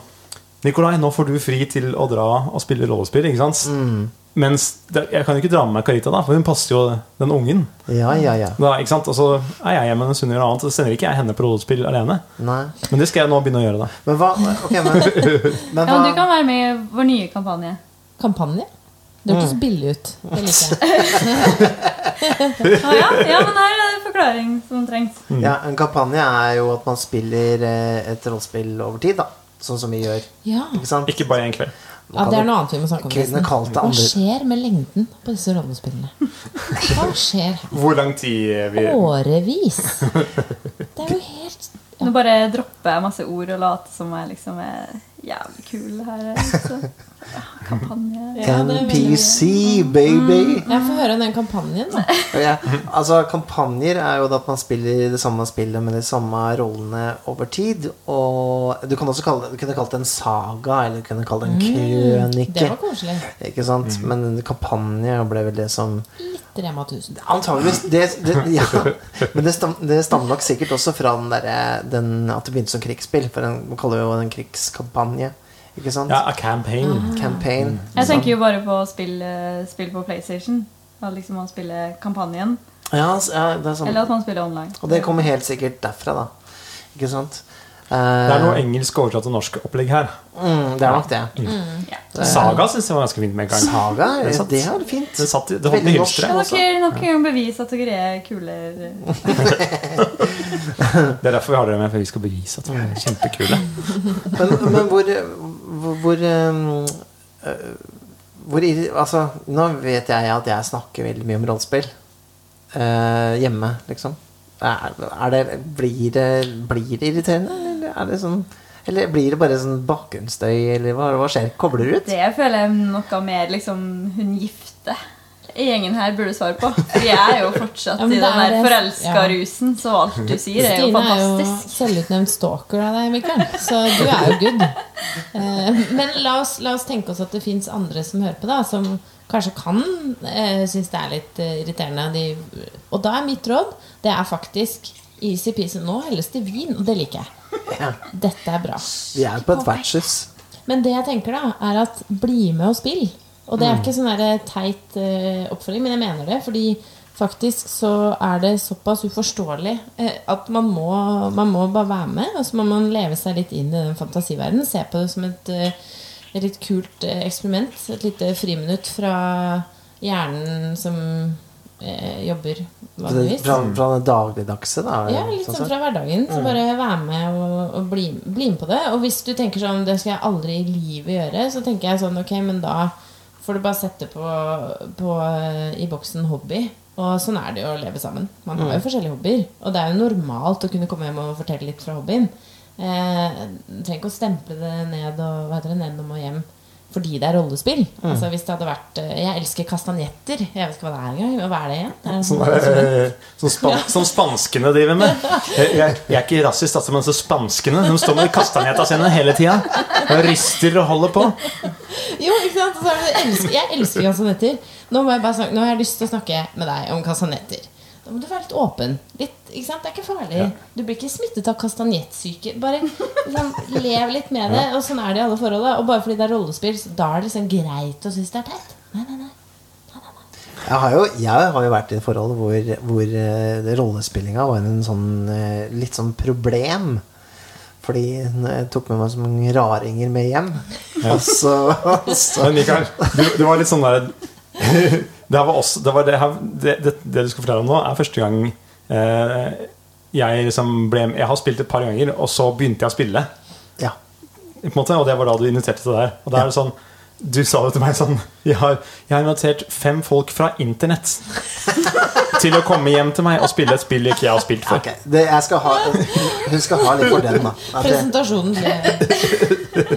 Nikolai, nå får du fri til å dra og spille rollespill. Ikke sant? Mm. Mens det, jeg kan jo ikke dra med meg Carita, da, for hun passer jo den ungen. Ja, ja, ja. Da, ikke sant? Og så er jeg hjemme mens hun gjør noe annet. Så sender ikke jeg henne på rollespill alene. Nei. Men det skal jeg nå begynne å gjøre. da Men hva okay, men, men Ja, men du kan være med i vår nye kampanje. Kampanje? Det Mm. hørtes billig ut. Det liker jeg. Ah, ja, ja, men her er det forklaring som trengs. Ja, En kampanje er jo at man spiller eh, et rollespill over tid, da. Sånn som vi gjør. Ja. Ikke sant? Ikke bare en kveld. Ja, det er noe annet vi må snakke om. Kunne kalt det Hva skjer med lengden på disse rollespillene? Hva skjer? Hvor lang tid vi Årevis. Det er jo helt Nå bare dropper jeg masse ord og later som jeg liksom er jævlig kul her. Så, ja, kampanje Ja, det NPC, baby! Jeg får høre om den kampanjen, da. Ja, altså Kampanjer er jo at man spiller det samme spillet med de samme rollene over tid. Og du kan også kalle det, du kunne kalt det en saga, eller du kunne kalt det en Det krønike. var koselig. Ikke sant? Men en kampanje ble vel det som Litt Rema 1000. Antageligvis. Det, det, ja. Men det, stam, det stammer nok sikkert også fra den der, den, At det begynte som krigsspill. For man kaller jo det en krigskampanje. Ikke sant? Ja, a campaign. Campaign. Jeg tenker jo bare på spill, spille spill på PlayStation. Og liksom man spiller kampanjen. Ja, ja, det er sånn. Eller at man spiller online. Og det kommer helt sikkert derfra, da. Ikke sant? Eh, Det er noe engelsk oversatt til norsk opplegg her. mm, det er nok det. Ja. Saga syns jeg var ganske fint med en gang. Saga, Det satt- det er fint. Det, satt, det holdt i Veldig norsk. hylsteret. Kan dere nok en gang bevise at dere er kulere? Det er derfor vi har dere med, for vi skal bevise at vi er kjempekule. Men, men hvor Hvor, hvor, hvor Altså, nå vet jeg at jeg snakker veldig mye om rollespill. eh, hjemme, liksom. Er, er det, blir, det, blir det irriterende, eller er det sånn Eller blir det bare sånn bakgrunnsstøy, eller hva, hva skjer? Kobler du ut? Det føler jeg noe mer liksom hun gifte gjengen her burde svare på. For jeg er jo fortsatt Ja, i den er der forelska-rusen, så alt du sier, er jo Stine er jo selvutnevnt stalker av deg, Mikael. Så du er jo good. Eh, Men la oss, la oss tenke oss at det fins andre som hører på, da, som kanskje kan uh, synes det er litt eh, irriterende. De, og da er mitt råd det er faktisk easy-peasy. Nå helles det vin, og det liker jeg. Ja. Dette er bra. Vi er på et vertshus. Men det jeg tenker da, er at bli med og spill. Og det er ikke sånn teit eh, oppfølging, men jeg mener det. Fordi faktisk så er det såpass uforståelig eh, at man må, man må bare være med. Og så må man leve seg litt inn i den fantasiverdenen. Se på det som et, eh, et litt kult eh, eksperiment. Et lite friminutt fra hjernen som eh, jobber vanligvis. Fra, fra det dagligdagse, da. Ja, litt sånn sånn fra hverdagen. Så bare være med og, og bli, bli med på det. Og hvis du tenker sånn Det skal jeg aldri i livet gjøre, så tenker jeg sånn Ok, men da får du bare sette på, på eh, i boksen hobby. Og sånn er det jo å leve sammen. Man har jo forskjellige hobbyer. Og det er jo normalt å kunne komme hjem og fortelle litt fra hobbyen. Eh, trenger ikke å stemple det ned og hva heter det, nedom og hjem fordi det er rollespill. Altså Hvis det hadde vært eh, Jeg elsker kastanjetter. Jeg vet ikke hva det er engang. Hva er det igjen? Er det Sånn sånn- eh, Som, span som spanskene driver med. Jeg, jeg, jeg er ikke rasist, altså, men så spanskene De står med kastanjetta sine hele tida. Og rister og holder på. Jo, ikke sant? Jeg, elsker, jeg elsker kastanjetter. Nå, må jeg bare snakke, nå har jeg lyst til å snakke med deg om kastanetter. Da må du være litt åpen. Litt, ikke sant? Det er ikke farlig. Du blir ikke smittet av kastanjettsyke. Bare liksom, lev litt med det. Og sånn er det i alle forhold. Og bare fordi det er rollespill, så da er det liksom greit å synes det er teit. Nei, nei, nei. Jeg har, jo, jeg har jo vært i et forhold hvor, hvor uh, rollespillinga var en sånn uh, litt sånn problem. Fordi jeg tok med meg så mange raringer med hjem. Og så, og så Men Mikael, du, du, var litt sånn der Det, var også, det, var det, her, det, det, det du skal fortelle om nå, er første gang eh, jeg liksom ble Jeg har spilt et par ganger, og så begynte jeg å spille. Ja. På en måte, og det var da du inviterte til det der. Og da er det sånn Du sa det til meg sånn Jeg har, jeg har invitert fem folk fra internett til å komme hjem til meg og spille et spill ikke jeg har spilt før. Okay, det, jeg skal ha, hun skal ha litt for den, da. At Presentasjonen ja,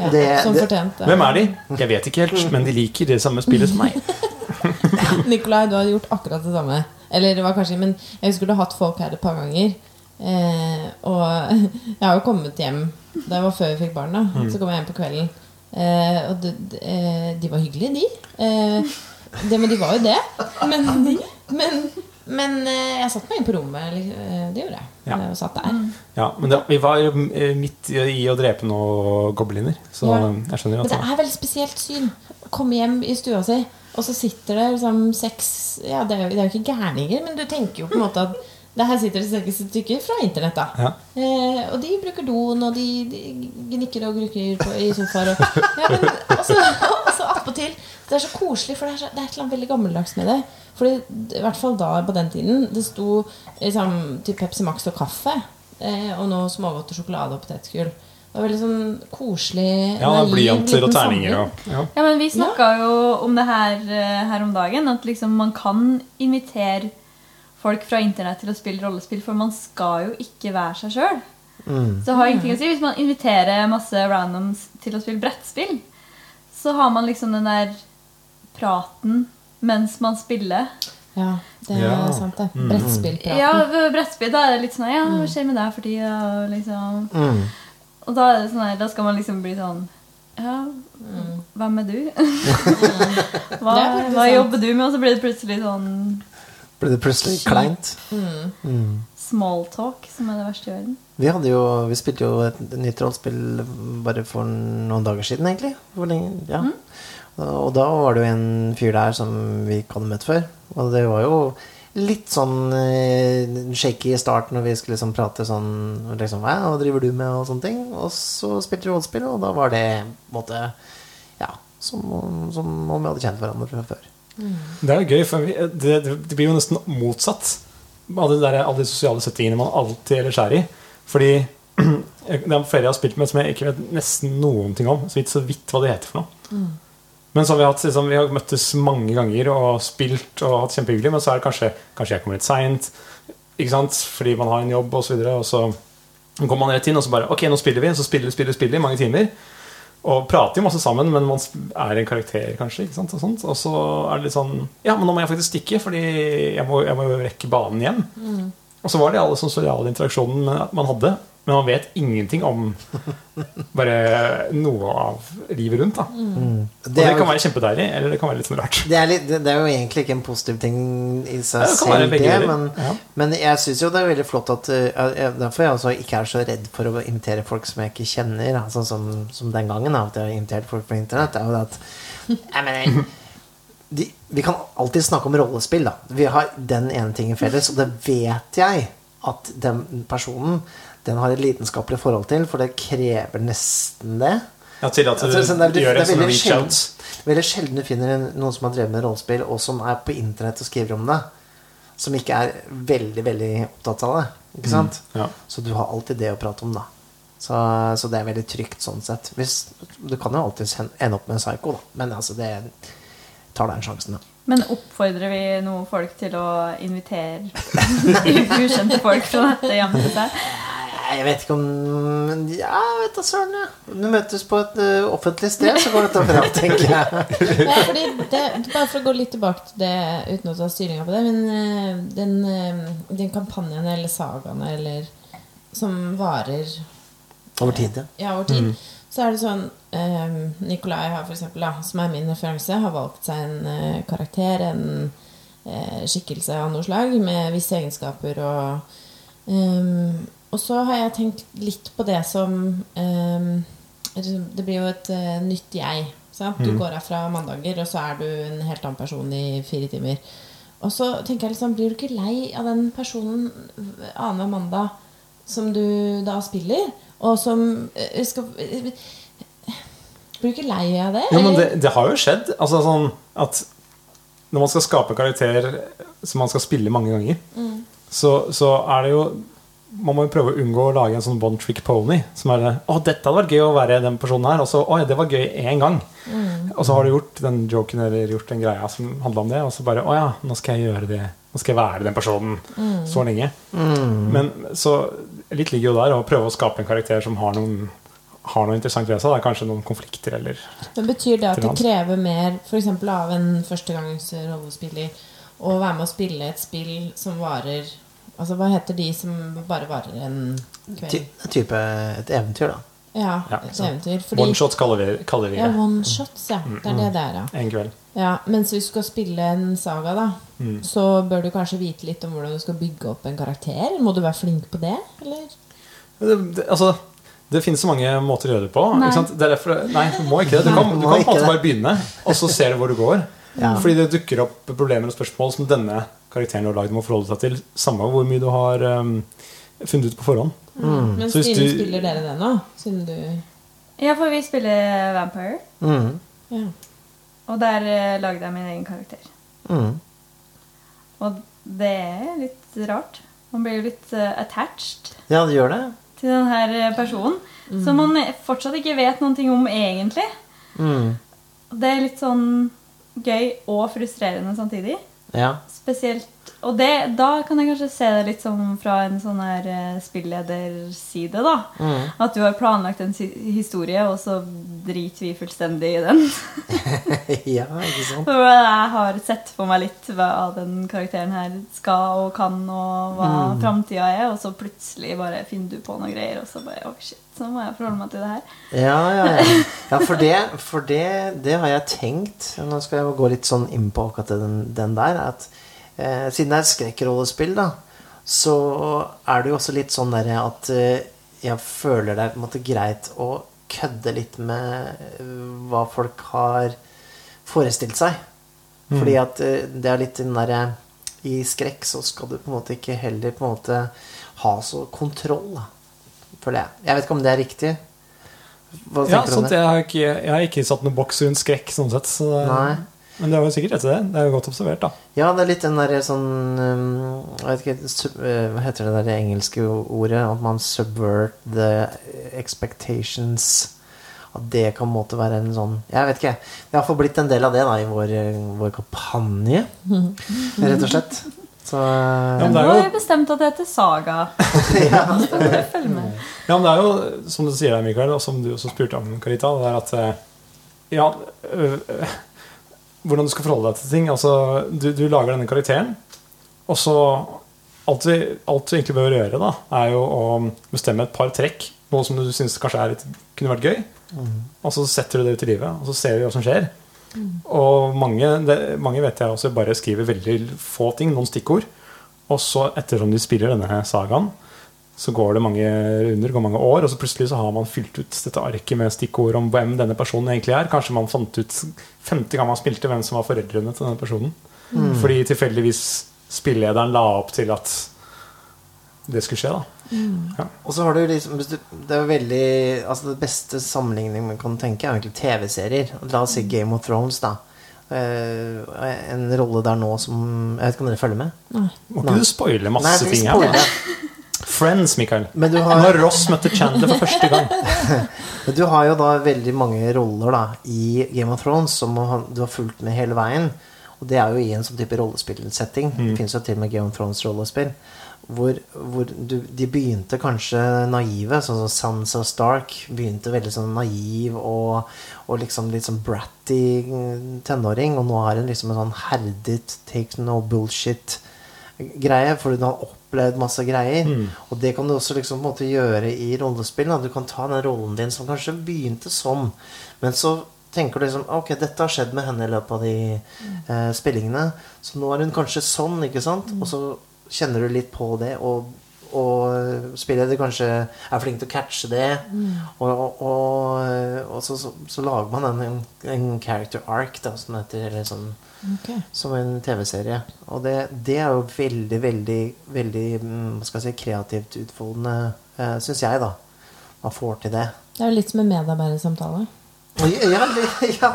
Det- som det- fortjent. Hvem er de? Jeg vet ikke helt, men de liker det samme spillet som meg. Nikolai, du hadde gjort akkurat det samme. Eller det var kanskje Men jeg husker du har hatt folk her et par ganger. Eh, og jeg har jo kommet hjem Det var før vi fikk barn. da Så kom jeg hjem på kvelden. Eh, og de, de, eh, de var hyggelige, de. Eh, det, men de var jo det. Men, men, men eh, jeg satt meg inn på rommet. eh, Det gjorde jeg. Ja. Og satt der. Ja, men det, vi var jo midt i å drepe noen gobliner, så Ja. jeg skjønner jo Men det er veldig spesielt syn. Komme hjem i stua si, og så sitter det liksom seks Ja, det er jo, det er jo ikke gærninger, men du tenker jo på en måte at det her sitter det seks stykker fra internett, da. Ja. Eh, og de bruker doen, og de, de gnikker og grukker i sofaer. Og, ja, men, og så attpåtil. Det er så koselig, for det er, så, det er et eller annet veldig gammeldags med det. Fordi I hvert fall da på den tiden. Det sto liksom, til Pepsi Max og kaffe. Eh, og noe smågodt og sjokolade og potetgull. Det var veldig sånn koselig Ja, naiv blyanter og terninger ja. Ja, men Vi snakka jo om det her eh, her om dagen. At liksom man kan invitere folk fra internett til å spille rollespill, for man skal jo ikke være seg sjøl. Så det har ingenting å si. Hvis man inviterer masse randoms til å spille brettspill, så har man liksom den der praten mens man spiller. Ja, det er Ja. sant, det. Brettspillpraten. Ja, brettspill da er det litt sånn Ja, hva skjer med deg for tida? Liksom Mm. Og da, er det sånn her, da skal man liksom bli sånn Ja, hvem er du? hva, er hva jobber du med? Og så blir det plutselig sånn Blir det plutselig kleint? small talk, som er det verste i verden. Vi, hadde jo, vi spilte jo et nytt rollespill bare for noen dager siden, egentlig. Hvor lenge, ja. Og da var det jo en fyr der som vi ikke hadde møtt før. Og det var jo litt sånn uh, shaky i starten når vi skulle liksom prate sånn liksom, Hva driver du med? og sånne ting. Og så spilte vi rollespill, og da var det på en måte Ja, som, som om vi hadde kjent hverandre fra før. Det er jo gøy, for vi, det, det, blir jo nesten motsatt av det der, alle de sosiale settingene man alltid ellers er i. Fordi det er flere jeg har spilt med som jeg ikke vet nesten noen ting om. Så vidt, så vidt hva det heter for noe. Men så har vi, hatt, liksom, vi har møttes mange ganger og spilt og hatt kjempehyggelig, men så er det kanskje, kanskje jeg kommer litt seint fordi man har en jobb osv. Og, så og så kommer man rett inn og så bare Ok, nå spiller vi. Så spiller spiller spiller i mange timer. Og prater jo masse sammen, men man er en karakter, kanskje. Og, sånt. og så er det litt sånn Ja, men nå må jeg faktisk stikke, fordi jeg må, jeg må jo rekke banen hjem. Og så var det alle sånne sosiale interaksjonen man hadde, men man vet ingenting om bare noe av livet rundt. da Og det, er jo- kan være kjempedeilig, eller det kan være litt sånn rart. Det er, litt, det det er jo egentlig ikke en positiv ting i seg Ja, det selv, det, men, Ja. men jeg syns jo det er veldig flott at uh, Derfor jeg også ikke er så redd for å invitere folk som jeg ikke kjenner. da, Sånn som, som den gangen, da, at jeg har invitert folk på internett. Det er jo det at jeg mener, de, Vi kan alltid snakke om rollespill. da Vi har den ene tingen felles, og det vet jeg at den personen den har et lidenskapelig forhold til, for det krever nesten det. Ja, til at du Altså, sånn, det er- gjør det en er sånn veldig reach sjelden- out. Veldig sjelden du finner noen som har drevet med rollespill, og som er på internett og skriver om det, som ikke er veldig, veldig opptatt av det. Ikke sant? ja. Så du har alltid det å prate om, da. Så, så det er veldig trygt sånn sett. Hvis, du kan jo alltid ende opp med en psycho, da. Men altså, det tar den sjansen, da. Men oppfordrer vi noen folk til å invitere ukjente folk fra dette hjemmet til seg? Jeg vet ikke om Ja, vet da søren, ja. Du møtes på et uh, offentlig sted, så går dette bra, tenker jeg. Nei, fordi det, bare for å gå litt tilbake til det uten å ta styringa på det Men eh, den, eh, den kampanjen eller sagaen eller som varer Over tid, ja. ja, over tid, så er det sånn eh, Nikolai har for eksempel, da, som er min referanse, har valgt seg en eh, karakter, en skikkelse av noe slag, med visse egenskaper og ehm, Og så har jeg tenkt litt på det som ehm, Det blir jo et eh, nytt jeg. Sant? Du går her fra mandager, og så er du en helt annen person i fire timer. Og så tenker jeg liksom, blir du ikke lei av den personen annenhver mandag som du da spiller, og som eh, skal eh, Blir du ikke lei av det? Jo, men det, det har jo skjedd. Altså sånn at Når man skal skape karakter som man skal spille mange ganger, så, så er det jo Man må jo prøve å unngå å lage en sånn one trick pony. Som er 'Å, dette hadde vært gøy å være den personen her.' Og så 'Oi, det var gøy én gang'. Og så har du gjort den joken eller gjort den greia som handla om det, og så bare 'Å ja, nå skal jeg gjøre det. Nå skal jeg være den personen så lenge'. Men så litt ligger jo der å prøve å skape en karakter som har noen har noe interessant ved seg. Da. Kanskje noen konflikter eller Men Betyr det at det krever mer for eksempel av en førstegangs rollespiller å være med å spille et spill som varer Altså Hva heter de som bare varer en kveld? Ty type et eventyr, da. Ja, Ja, et eventyr. Fordi, One shots kaller vi, kaller vi ja, det. one shots, ja. Det er det det er, ja. En kveld. ja. Mens hvis du skal spille en saga, da, Mm. så bør du kanskje vite litt om hvordan du skal bygge opp en karakter. Må du være flink på det, eller? Det, det, altså, det finnes så mange måter å gjøre det på. Nei. Ikke sant? Det er derfor, nei, du må ikke det. Du kan, Du du kan på en måte bare begynne, og så ser du hvor du går. Ja. Fordi det dukker opp problemer og spørsmål som denne karakteren du har lagd, må forholde seg til. Samme hvor mye du har um, funnet ut på forhånd. Men Stine, du- spiller dere det nå? Siden du Ja, for vi spiller Vampire. Mm. Ja. Og der uh, lagde jeg min egen karakter. Mm. Og det er litt rart. Man blir jo litt uh, attached Ja, det gjør det. til den her personen. personen. Som man fortsatt ikke vet noen ting om egentlig. Mm. Det er litt sånn gøy og frustrerende samtidig. Ja. Spesielt Og det, da kan jeg kanskje se det litt som fra en sånn her eh, spillederside, da. Mm. At du har planlagt en historie, og så driter vi fullstendig i den. ja, ikke sant? For jeg har sett for meg litt hva den karakteren her skal og kan, og hva Mm. framtida er, og så plutselig bare finner du på noen greier, og så bare Å, shit, så må jeg forholde meg til det her. Ja, ja, ja. ja for, det, for det, det har jeg tenkt Nå skal jeg gå litt sånn inn på akkurat den, den der. At eh, siden det er skrekkrollespill, da, så er det jo også litt sånn derre at eh, jeg føler det er på en måte greit å kødde litt med hva folk har forestilt seg. Fordi at eh, det er litt den derre I skrekk så skal du på en måte ikke heller på en måte ha så kontroll, da. Føler jeg. Jeg vet ikke om det er riktig. Hva Ja, du om det? jeg, har ikke, jeg har ikke satt noen boks rundt skrekk, sånn sett. Så det, Nei. Men det er jo sikkert rett i det. Det er jo godt observert, da. Ja, det er litt den derre sånn um, Jeg vet ikke sub, eh, Hva heter det der engelske ordet? At man subvert the expectations. At det kan på en måte være en sånn Jeg vet ikke. Det har iallfall blitt en del av det da i vår, eh, vår kampanje, rett og slett. Så Ja, men Nå det er har jeg bestemt at det heter Saga. ja. Ja, men det er jo, som du sier der, Mikael, og som du også spurte om, Karita, det er at eh, Ja, øh, øh, hvordan du skal forholde deg til ting. Altså, du, du lager denne karakteren, og så alt du, alt du egentlig bør gjøre, da, er jo å bestemme et par trekk. Noe som du syns kanskje er litt, kunne vært gøy. Og så setter du det ut i livet, og så ser vi hva som skjer. Og mange, det, mange vet jeg også bare skriver veldig få ting, noen stikkord. Og så, ettersom de spiller denne sagaen, så går det mange runder, går mange år, og så plutselig så har man fylt ut dette arket med stikkord om hvem denne personen egentlig er. Kanskje man fant ut femte gang man spilte, hvem som var foreldrene til denne personen. Fordi tilfeldigvis spillederen la opp til at det skulle skje, da. Og så har du liksom Det er veldig Altså Det beste sammenligning man kan tenke, er egentlig TV-serier. La oss si Game of Thrones, da. Uh, en rolle der nå som Jeg vet ikke om dere følger med? Må ikke du spoile masse Nei, ting her? Friends, Mikael. Men du har, Når Ross møtte Chandler for første gang. men du har jo da veldig mange roller da i Game of Thrones som du har fulgt med hele veien. Og det er jo i en sånn type rollespillsetting. Det fins jo til og med Game of Thrones-rollespill. Hvor, hvor du, de begynte kanskje naive, sånn som Sansa Stark. Begynte veldig sånn naiv og, og liksom litt sånn bratty tenåring. Og nå er hun liksom en sånn herdet, take no bullshit-greie. For hun har opplevd masse greier. Og det kan du også liksom måte gjøre i rollespill. Da. Du kan ta den rollen din som kanskje begynte sånn, men så tenker du liksom Ok, dette har skjedd med henne i løpet av de eh, spillingene. Så nå er hun kanskje sånn, ikke sant? Og så kjenner du litt på det, og, og spilleder kanskje er flink til å catche det. Og, og, og, og så, så, så lager man en, en, character arc, da, som heter. Sånn okay. som en TV-serie. Og det, det er jo veldig, veldig veldig mm, si, kreativt utfoldende, eh, syns jeg, da. Man får til det. Det er jo litt som en medarbeidersamtale. Ja, ja,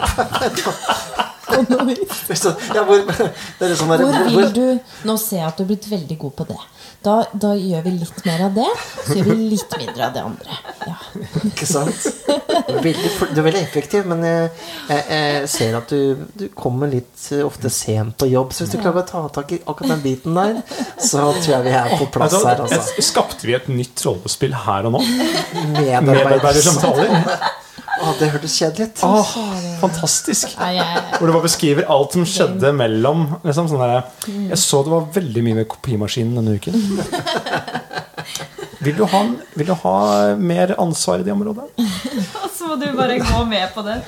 ja, Ja, hvor, er liksom Hvor vil du Nå ser jeg at du er blitt veldig god på det. Da, da gjør vi litt mer av det, så gjør vi litt mindre av det andre. Ja. Ikke sant? Veldig, du er veldig effektiv, men jeg, jeg, jeg ser at du, du kommer litt eh, ofte sent på jobb. Så hvis du klarer å ta tak i akkurat den biten der, så tror jeg vi er på plass Altså, her. Altså. Skapte vi et nytt rollespill her og nå? Medarbeider Medarbeidersamtaler? Å, det hørtes kjedelig ut. Åh, fantastisk. Nei, jeg, Hvor du bare beskriver alt som skjedde mellom. Liksom, sånn der, jeg så det var veldig mye med kopimaskinen denne uken. Vil du, ha, vil du ha mer ansvar i det området? Og så må du bare gå med på det.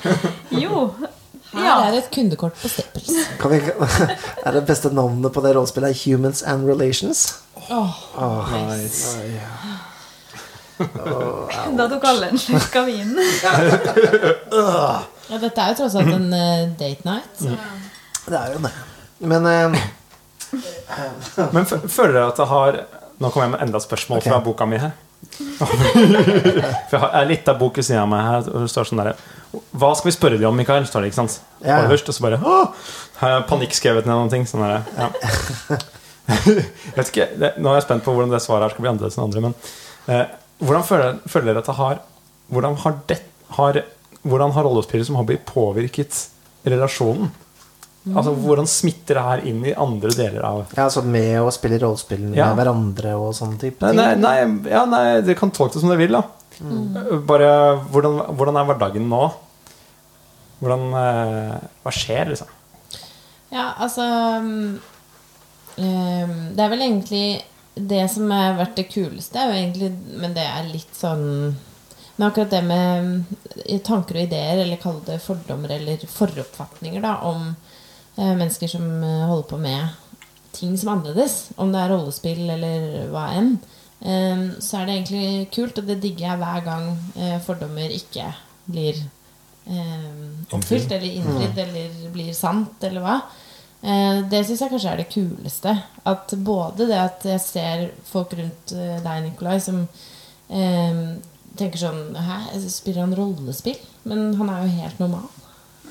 Jo. her Ja. er et kundekort på Staples. Kan vi, er det beste navnet på det rollespillet Humans and Relations? Åh, Åh, Nice. Da tok alle en slurk av vinen. ja, dette er jo tross alt en uh, date night. Så. Det er jo det. Men uh, Men føler dere at det har Nå kommer jeg med enda et spørsmål okay. fra boka mi her. For jeg har litt av boken siden av meg her. Og det står sånn der, Hva skal vi spørre dem om, Mikael? Står det, ikke sant? Ja. Overst, og så bare Åh! Har jeg panikkskrevet ned noen ting? Sånn der, ja. jeg vet ikke, det, Nå er jeg spent på hvordan det svaret her skal bli annerledes enn andre. Men eh, hvordan føler, føler dere at det har Hvordan har, det, har, hvordan har rollespillet som hobby påvirket relasjonen? Altså, Hvordan smitter det her inn i andre deler av ja, altså med å spille rollespill med Ja. hverandre og sånne type ting. nei, nei, ja, nei, dere kan tolke det som dere vil, da. Bare hvordan, hvordan er hverdagen nå? Hvordan eh, Hva skjer, liksom? Ja, altså mm, ehm, Det er vel egentlig Det som har vært det kuleste, er jo egentlig Men det er litt sånn Men akkurat det med mm, tanker og ideer, eller kall det fordommer eller foroppfatninger, da, om eh, mennesker som eh, holder på med ting som er annerledes, om det er rollespill eller hva enn, eh, så er det egentlig kult, og det digger jeg hver gang eh, fordommer ikke blir eh, oppfylt eller innfridd eller blir sant, eller hva. Eh, det syns jeg kanskje er det kuleste. At både det at jeg ser folk rundt eh, deg, Nikolai, som eh, tenker sånn Hæ, spiller han rollespill? Men han er jo helt normal.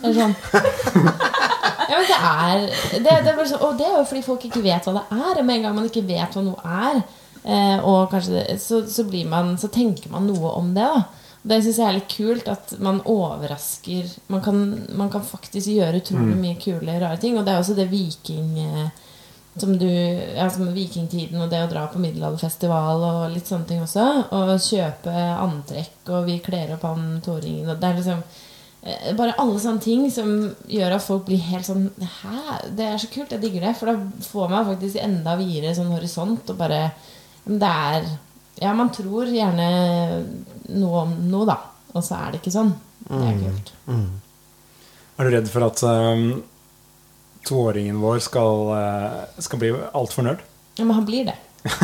Eller sånn. Ja, men det er, det, det er bare så, Og det er jo fordi folk ikke vet hva det er. Med en gang man ikke vet hva noe er, eh, og kanskje det, så, så, blir man, så tenker man noe om det. da det syns jeg er litt kult, at man overrasker Man kan, man kan faktisk gjøre utrolig mye kule, rare ting. Og det er også det viking eh, som du Ja, som vikingtiden og det å dra på middelalderfestival og litt sånne ting også. Og kjøpe antrekk, og vi kler opp han toringen og Det er liksom eh, bare alle sånne ting som gjør at folk blir helt sånn Hæ, det er så kult, jeg digger det. For da får man faktisk enda videre sånn horisont og bare det er Ja, man tror gjerne noe om noe, da. Og så er det ikke sånn. Det er kult. Er du redd for at um, toåringen vår skal, uh, skal bli altfor nerd? Ja, men han blir det.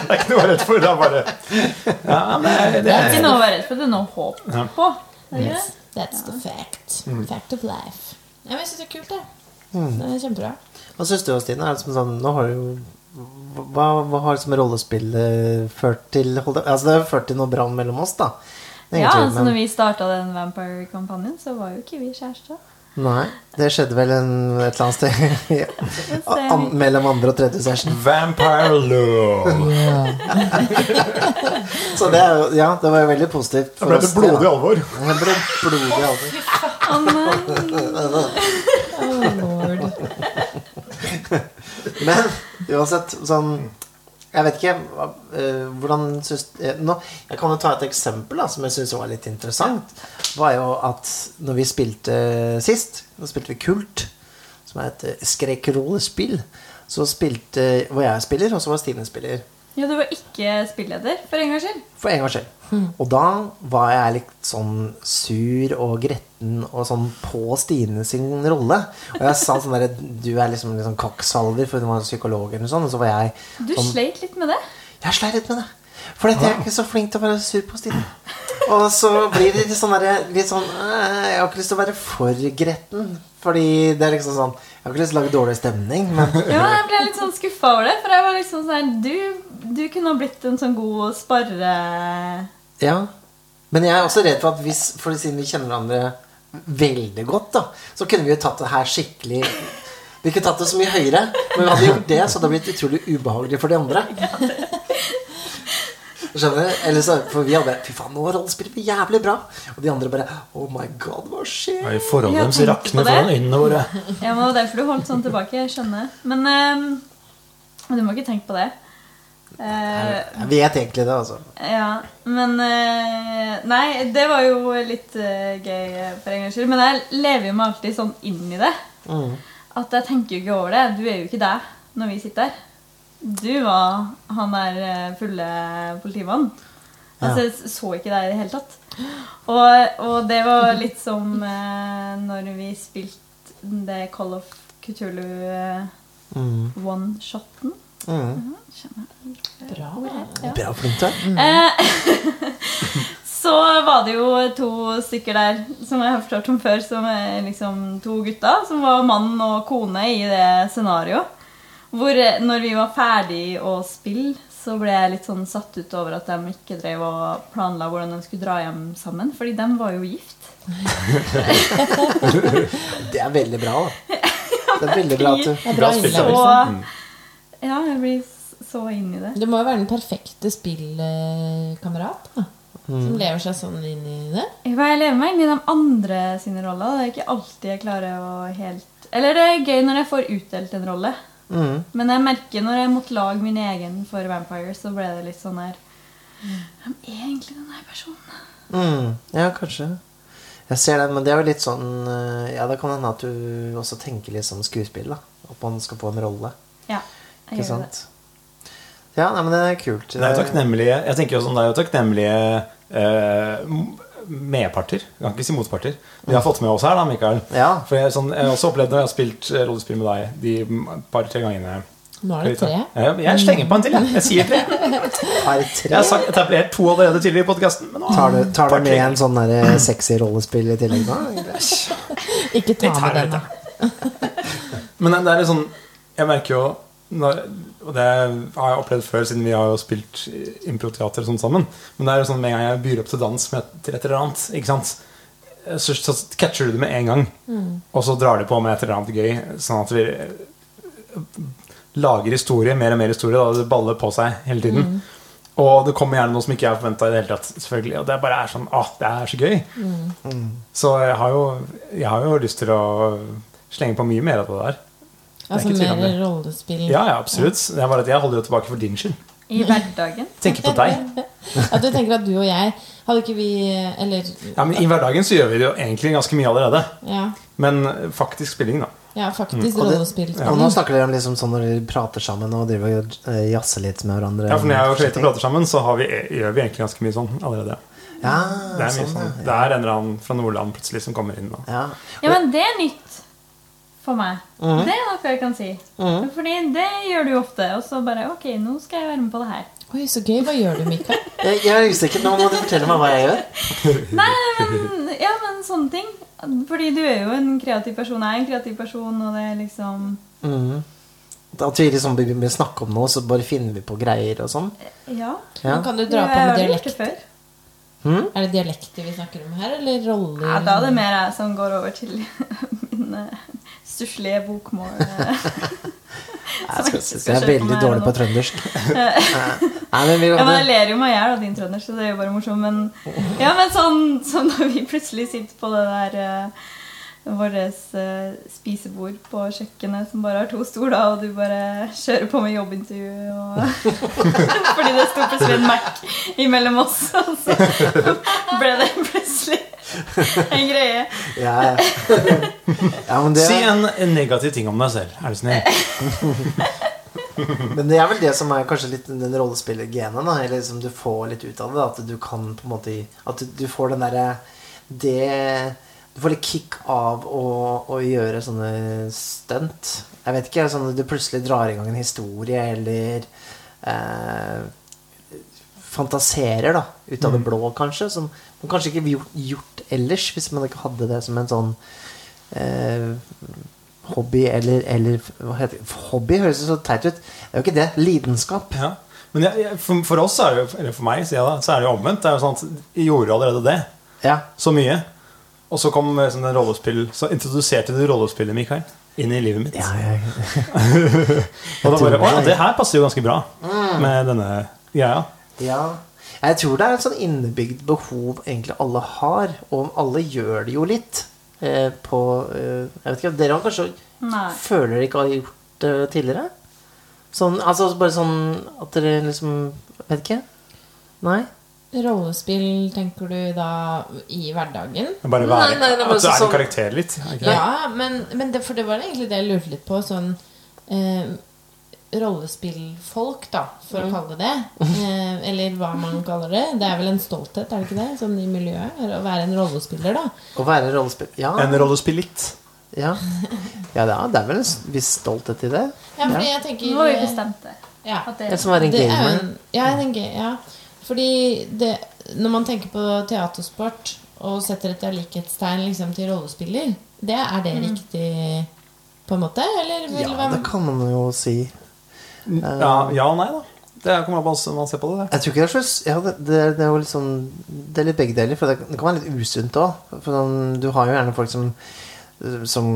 Det er ikke noe å være redd for. Det er bare ja, men det, er- det Det er ikke noe å være redd for. Det er noe håp Ja. på. Yes, that's the fact. Fact of life. Ja, men jeg syns det er kult, det. Det er kjempebra. Hva syns du, Stine? Er det som sånn, nå har du jo hva, hva har liksom rollespillet ført til Altså Det har ført til noe brann mellom oss, da. Ja, Egentlig, altså men- når vi starta den Vampire-kampanjen, så var jo ikke vi kjærester. Nei, det skjedde vel en, et eller annet sted ja. An, mellom andre og tredje session. Vampire love! Så det er jo Ja, det var jo veldig positivt. Da ble det blodig alvor. Det ble blodig alvor. Nei. Oh, lord. Men uansett, sånn Jeg vet ikke eh, hvordan syns eh, nå, Jeg kan jo ta et eksempel da, som jeg syns var litt interessant. Var jo at når vi spilte sist, da spilte vi Kult, som er et eh, skrekkrollespill, så spilte hvor jeg spiller, og så var Stine spiller. Ja, du var ikke spilleder, for en gangs skyld. For en gangs skyld. Og da var jeg litt sånn sur og gretten og sånn på Stine sin rolle. Og jeg sa sånn derre Du er liksom, liksom kokksalver, for hun var psykolog eller noe sånt. Og så var jeg Du sånn sleit litt med det. Jeg sleit litt med det. For jeg er ikke så flink til å være sur på Stine. Og så blir det litt sånn derre Litt sånn Jeg har ikke lyst til å være for gretten. Fordi det er liksom sånn Jeg har ikke lyst til å lage dårlig stemning, men Ja, jeg ble litt sånn skuffa over det. For jeg var liksom sånn du, du kunne ha blitt en sånn god sparre... Ja. Men jeg er også redd for at hvis For siden vi kjenner hverandre veldig godt, da, så kunne vi jo tatt det her skikkelig Vi kunne tatt det så mye høyere, men vi hadde gjort det, så det hadde blitt utrolig ubehagelig for de andre. Skjønner du? Eller så, for vi hadde Fy faen, nå rollespiller vi jævlig bra. Og de andre bare Oh my god, hva skjer? Ja, I forholdet Jeg deres rakner det. foran øynene våre. Ja, men det var derfor du holdt sånn tilbake. Jeg skjønner. Men um, du må ikke tenke på det. Eh, Jeg vet egentlig det, altså. ja, men eh, Nei, det var jo litt eh, gøy eh, for en gangs skyld. Men jeg lever jo meg alltid sånn inn i det. Mm. At jeg tenker jo ikke over det. Du er jo ikke deg når vi sitter her. Du var han der eh, fulle politimannen. Altså, jeg så ikke deg i det hele tatt. Og, og det var litt som eh, når vi spilte det Call of Cthulhu eh, Mm. one-shoten. Mm. Bra. Ja. Bra flink er. Eh, så var det jo to stykker der som jeg har fortalt om før, som er liksom to gutter, som var mann og kone i det scenarioet. Hvor eh, når vi var ferdig å spille, så ble jeg litt sånn satt ut over at de ikke drev og planla hvordan de skulle dra hjem sammen, fordi de var jo gift. Det er veldig bra, da. Det er veldig bra at du bra spiller, innlevelse. Ja, jeg blir så inn i det. Du må jo være den perfekte spillkamerat. da. Som lever seg sånn inn i det. Jeg lever meg inn i de andre sine roller. Det er ikke alltid jeg klarer å helt Eller det er gøy når jeg får utdelt en rolle. mm. Men jeg merker når jeg måtte lage min egen for Vampire, så ble det litt sånn her Hvem er egentlig denne personen? Mm. Ja, kanskje. Jeg ser det, men det er jo litt sånn eh, Ja, det kan hende at du også tenker litt sånn skuespill, da. At man skal få en rolle. Ja, Ikke sant? Ja, nei, men det er kult. Det er jo takknemlige Jeg tenker jo sånn, det er jo takknemlige eh, medparter. Jeg kan ikke si motparter. Vi har fått med oss her, da, Mikael. Ja. For jeg, sånn, jeg har også opplevd når jeg har spilt eh, rollespill med deg de par-tre gangene. Nå er det tre. Jeg slenger på en til, jeg. Jeg sier tre. Par tre? Jeg har sagt etablert to allerede tidligere i podkasten. Tar du, tar du med en sånn der sexy rollespill i tillegg da? Ikke ta med den, da. Men det er litt sånn Jeg merker jo når, Og det har jeg opplevd før, siden vi har jo spilt improteater sånn sammen. Men det er jo sånn med en gang jeg byr opp til dans med, til et eller annet, ikke sant? Så, så catcher du det med en gang. Og så drar de på med et eller annet gøy. Sånn at vi lager historie, mer og mer historie. Da det baller på seg hele tiden. Og det kommer gjerne noe som ikke jeg har forventa i det hele tatt. selvfølgelig Og det bare er sånn ah, det er så gøy. Så jeg har, jo, jeg har jo lyst til å slenge på mye mer av det der. Altså mer rollespill. Ja, ja, absolutt. Det er bare at jeg holder jo tilbake for din skyld. I hverdagen. Tenker på deg. At du tenker at du og jeg Hadde ikke vi Eller Ja, men I hverdagen så gjør vi det jo egentlig ganske mye allerede. Ja, Men faktisk spilling, da. ja faktisk Og, det, rollespill. og nå snakker dere om liksom sånn når dere prater sammen og driver og eh, jazzer litt med hverandre. Ja, for Når jeg og Clayton prater sammen, så har vi, gjør vi egentlig ganske mye sånn allerede. Ja, Det er mye sånn, sånn ja. Det er en eller annen fra Nordland plutselig som kommer inn. Og. Ja. Ja, men det er nytt for meg. Det er noe jeg kan si. Fordi det gjør du jo ofte. Og så bare Ok, nå skal jeg være med på det her. Oi, så gøy. Hva gjør du, Mikael? Jeg, jeg er usikker. Nå må du fortelle meg hva jeg gjør. Nei, men, ja, men sånne ting. Fordi du er jo en kreativ person. Jeg er en kreativ person, og det er liksom mm. At vi liksom begynner å snakke om noe, så bare finner vi på greier og sånn. Ja. Ja. Men Kan du dra jo, på med dialekt? før. Er det dialekter vi snakker om her, eller roller? Ja, da er det mer jeg som går over til min uh, stusslige bokmål. eh. Jeg, er veldig dårlig på trøndersk. Nei, men vi Ja, men jeg ler jo meg i hjel av din trøndersk, så det er jo bare morsomt. Men, ja, men sånn, sånn når vi plutselig sitter på det der uh, vårt eh, spisebord på kjøkkenet som bare har to stoler, og du bare kjører på med jobbintervju og Fordi det sto plutselig en Mac imellom oss, og så ble det plutselig en greie. ja, ja. ja, men det, Si en, en negativ ting om deg selv, er du snill. men det er vel det som er kanskje litt den rollespillergenet. Eller som du får litt ut av det. At du kan på en måte At du, du får den derre Det Du får litt kick av å, å gjøre sånne stunt. Jeg vet ikke, sånn at du plutselig drar i gang en historie, eller eh, fantaserer da, ut av det blå, kanskje. Som man kanskje ikke ville gjort, gjort ellers, hvis man ikke hadde det som en sånn eh, hobby eller, eller hva heter det? Hobby høres så teit ut. Det er jo ikke det. Lidenskap. Ja. Men jeg, jeg, for, for oss, er det eller for meg, jeg da, så er det jo omvendt. Det er jo sånn at Vi gjorde allerede det Ja. så mye. Og så kom eh, sånn rollespill Så introduserte du rollespillet, Mikael, inn i livet mitt. Ja, ja og da bare Å det. her passer jo ganske bra med denne greia. ja. Jeg tror det er et sånn innebygd behov egentlig alle har, og alle gjør det jo litt. Eh, på eh, Jeg vet ikke, Dere har kanskje Nei. føler dere ikke har gjort det tidligere? Sånn, altså bare sånn at dere liksom Vet ikke? Nei? Rollespill tenker du da i hverdagen? Bare være, Nei, nei, det er At du er sånn- en karakter litt. er? Ja, men, men det, for det var egentlig det jeg lurte litt på. Sånn eh, rollespillfolk, da, for å kalle det det. Eh, eller hva man kaller det. Det er vel en stolthet, er det ikke det? Sånn i miljøet. Å være en rollespiller, da. Å være rollespill... Ja. En rollespillitt. ja. ja det, er, er vel en viss stolthet i det. Ja, fordi jeg tenker Nå har vi bestemt det. Ja. At Det det er som å en Det er gamer. en, ja, jeg tenker, ja. Fordi det, når man tenker på teatersport og setter et likhetstegn liksom, til rollespiller, det er det riktig på en måte? Eller vil Ja, det være det kan man jo si. Ja, ja og nei, da. Det kommer an på hvordan man ser på det. Jeg tror ikke det er så ja, det, det, det er jo litt sånn Det er litt begge deler. For det, det kan være litt usunt òg. For sånn, du har jo gjerne folk som som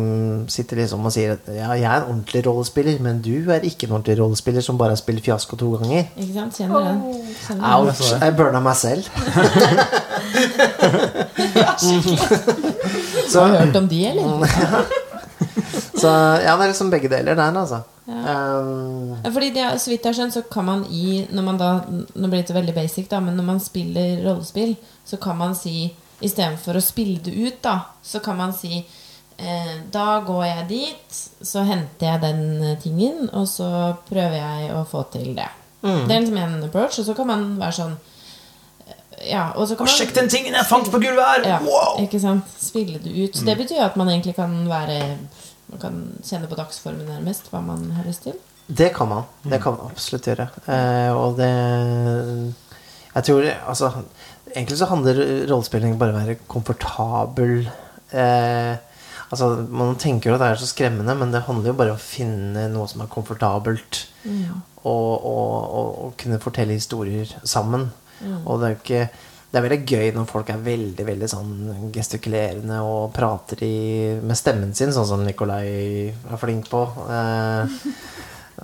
sitter liksom og sier at ja, jeg er en ordentlig rollespiller, men du er ikke en ordentlig rollespiller som bare har spilt fiasko to ganger. Ikke sant? Kjenner den. Åh. Den. Ouch! Jeg burna meg selv. Så har du hørt om de, eller? Så ja, det er liksom begge deler der, altså. Um, fordi det, så vidt jeg har skjønt, så kan man i når man da, Nå blir det veldig basic, da, men når man spiller rollespill, så kan man si Istedenfor å spille det ut, da, så kan man si Da går jeg dit, så henter jeg den eh, tingen, og så prøver jeg å få til det. Det er liksom en approach, og så kan man være sånn eh, Ja, og så kan og man sjekk den tingen jeg fant på gulvet her! ja, Wow! ikke sant? Spille det ut. Så det betyr at man egentlig kan være Man kan kjenne på dagsformen nærmest hva man har lyst til. Det kan man. Det kan man absolutt gjøre. Eh, og det Jeg tror Altså, egentlig så handler rollespilling bare om å være komfortabel. Eh, altså, man tenker jo at det er så skremmende, men det handler jo bare om å finne noe som er komfortabelt. Og, og, og, og kunne fortelle historier sammen. Og det er jo ikke det er veldig gøy når folk er veldig veldig sånn gestikulerende og prater i, med stemmen sin, sånn som Nikolai er flink på. Eh,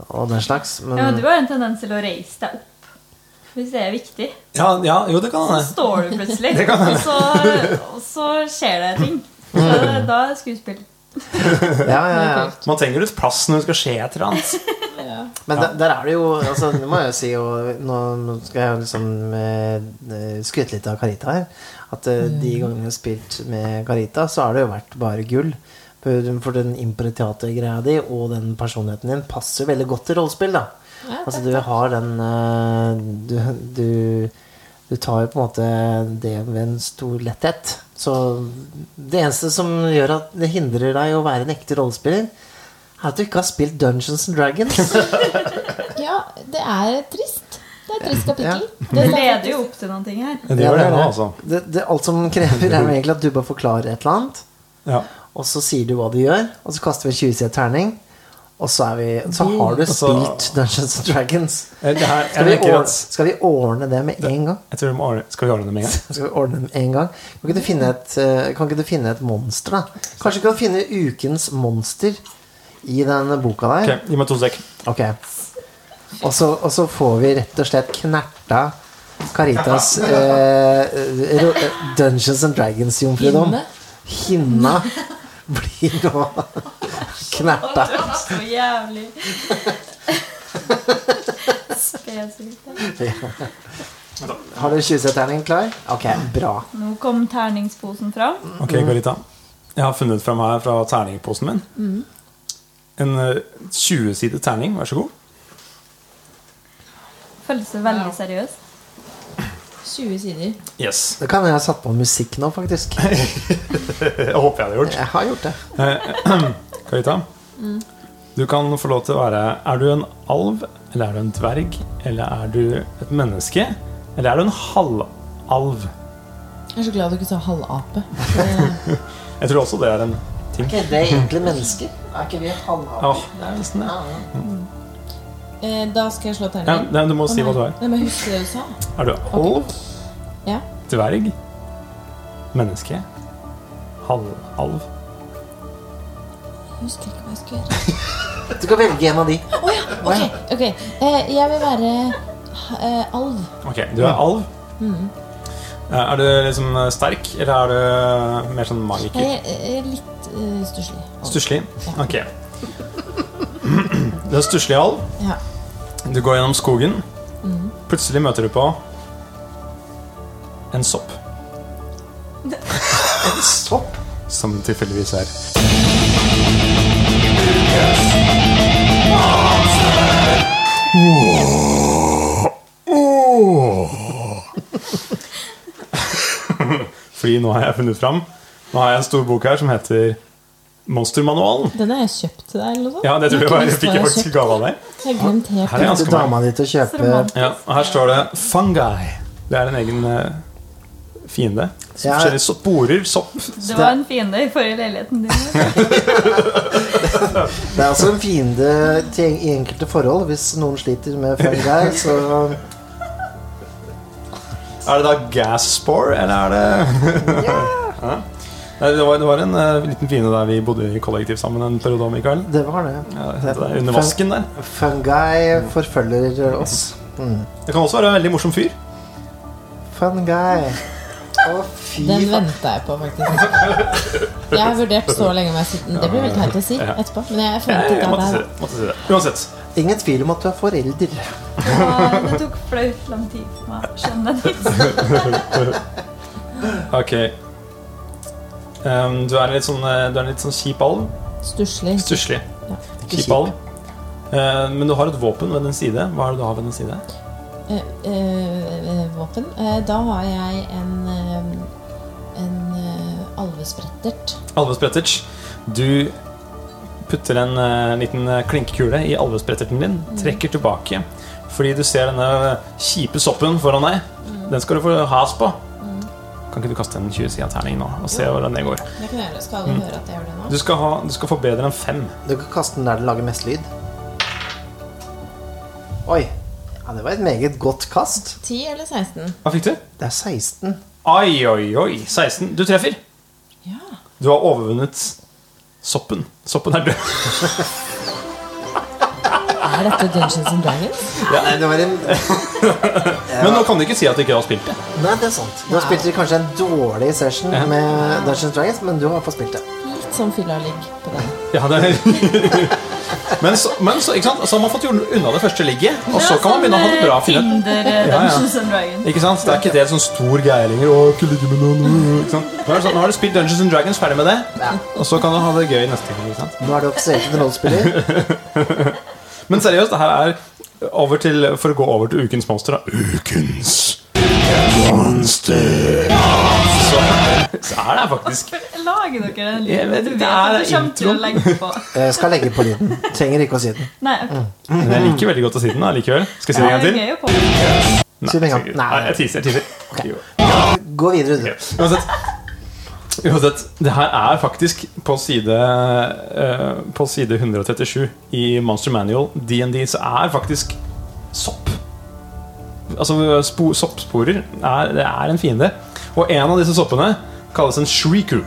og den slags. Men, Ja, du har en tendens til å reise deg opp hvis det er viktig. Ja, ja, jo, det kan Så står du plutselig, Det kan og, så, og så skjer det ting. Så da er det skuespill. ja, ja, ja. Man trenger litt plass når det skal skje et eller annet. Men der, der er det jo altså, Det må jeg jo si, og nå, nå skal jeg jo liksom eh, skryte litt av Carita her. At eh, de gangene jeg har spilt med Carita, så har det jo vært bare gull. For, den impro-teatergreia di og den personligheten din passer veldig godt til rollespill. da Ja, Altså du har den eh, du, du, du tar jo på en måte det med en stor letthet. Så det eneste som gjør at det hindrer deg å være en ekte rollespiller, er at du ikke har spilt Dungeons and Dragons. Ja, det er trist. Det er et trist kapittel. Det leder jo opp til noen ting her. Det gjør det nå, altså. Det, det, alt som krever, er egentlig at du bare forklarer et eller annet, Ja. og så sier du hva du gjør, og så kaster vi en 20-side terning, og så, er vi, så har du spilt Dungeons and Dragons. Eh, her, Skal vi, ordne, skal vi ordne det med en gang? jeg tror vi må ordne, Skal vi ordne det med en gang? Skal vi ordne det med en gang? Kan ikke du finne et, eh, kan ikke du finne et monster, da? Kanskje du kan finne ukens monster i den boka der? Ok, Gi meg to sek. Ok. Og så, og så får vi rett og slett knerta Caritas eh, eh, Dungeons and Dragons-jomfrudom. Hinne. Hinna blir nå knerta. Det var så jævlig spesifikt. Har du 20-terningen klar? Ok, bra. Nå kom terningsposen fram. Ok, Carita. Jeg har funnet fram her fra terningposen min. En eh, 20-sidet terning, vær så god. Føles det veldig seriøst. 20 sider. Yes. Det kan jeg ha satt på musikk nå, faktisk. Jeg håper jeg hadde gjort. Jeg har gjort det. Carita, du kan få lov til å være Er du en alv, eller er du en dverg, eller er du et menneske, eller er du en halvalv? Jeg er så glad du ikke sa halvape. Eh, Jeg tror også det er en ting. Er det det egentlig mennesker? Er ikke vi halvaper? Ja, det er nesten det. Eh, Da skal jeg slå Ja, terningen. nei, du må oh, si hva du er. Nei, men husk det du sa. Er du alv, Ja. dverg, menneske, halvalv? Jeg husker ikke hva jeg skulle gjøre. Du kan velge en av de. Å ja! Ok. ok eh, Jeg vil være eh, alv. Ok, du er alv. Mm. Er du liksom sterk, eller er du mer sånn magiker? Jeg er eh, litt uh, stusslig. Stusslig? Ja. Ok. Du er stusslig alv. Ja. Du går gjennom skogen. Plutselig møter du på en sopp. En sopp. Som tilfeldigvis er Fordi nå har jeg funnet fram Nå har jeg en stor bok her som heter Monstermanualen. Den har jeg kjøpt til deg, eller noe sånt. Ja, det tror jeg jeg, jeg fikk jeg faktisk gave av deg. Jeg har glemt helt Her er dama di til å kjøpe Ja, og her står det fungi. Det er en egen uh, fiende. Så Ja. Forskjellige sporer, sopp. Det var en fiende i forrige leiligheten din. Det er altså en fiende til, i enkelte forhold. Hvis noen sliter med fungi, så Er det da gas spore, eller er det Ja. Nei, det, var, det var en uh, liten fine der vi bodde i kollektiv sammen en periode, Mikael. Det var det. Ja, det er under vasken der. Fungi forfølger oss. Mm. Det kan også være en veldig morsom fyr. Fungi. Å, fy Den venta jeg på, faktisk. Jeg har vurdert så lenge med. Det blir veldig teit å si etterpå. Men jeg Jeg, forventet jeg måtte si det det. Måtte si det. Uansett. Ingen tvil om at du er forelder. Ja, det tok flaut lang tid for meg å skjønne det. Ok. Um, du er sånn, eh, du er en litt sånn kjip alv. stusslig. Stusslig. Ja. Kjip alv. Uh, men du har et våpen ved din side. Hva er det du har ved din side? Uh, uh, våpen. Da har jeg en en alvesprettert. Alvesprettert. Du putter en liten klinkekule i alvespretterten din, trekker tilbake fordi du ser denne kjipe soppen foran deg. Den skal du få has på. Kan ikke du kaste en 20-sida terning nå og se hvordan det går? Det kan jeg gjøre. Skal alle høre at jeg gjør det nå? Du skal, ha, du skal få bedre enn fem. Du kan kaste den der det lager mest lyd. Oi. Ja, det var et meget godt kast. 10 eller 16? Hva fikk du? Det er 16. Oi, oi, oi. 16. Du treffer. Ja. Du har overvunnet soppen. Soppen er død. Er dette Dungeons and Dragons? Nei, det var en Men nå kan du ikke si at du ikke har spilt det. Nei, det er sant. Du har spilt i kanskje en dårlig session Ja. med Dungeons Dragons, men du har fått spilt det. Litt sånn fylla-ligg på den. Ja, det er Men, så, men så, ikke sant? så har man fått gjort unna det første ligget, og så kan man begynne å ha det bra. Finne. Tinder eh, Ja, ja. Dungeons and Dragons. Ikke sant? Det er ikke det sånn stor greie lenger. Å, ikke ligge med noen ikke sant? Nå, er sånn, nå har du spilt Dungeons and Dragons, ferdig med det. Og så kan du ha det gøy neste gang. ikke sant? Nå er du offisielt en rollespiller. Men seriøst, det her er over til, for å gå over til ukens monster. Da. Ukens monster. Så, så er det faktisk Lager dere en vet det at er du kommer til å intro. legge på. Jeg skal legge på lyden. Trenger ikke å si den. Nei, ok. Men jeg liker veldig godt å si den da, likevel. Skal jeg si det en gang til? det. Nei, jeg teaser. Jeg teaser. Okay. Gå videre, du. Ok, Uansett, det her er faktisk på side uh, På side 137 i Monster Manual DND så er faktisk sopp. Altså spo, soppsporer er, det er en fiende. Og en av disse soppene kalles en shrieker.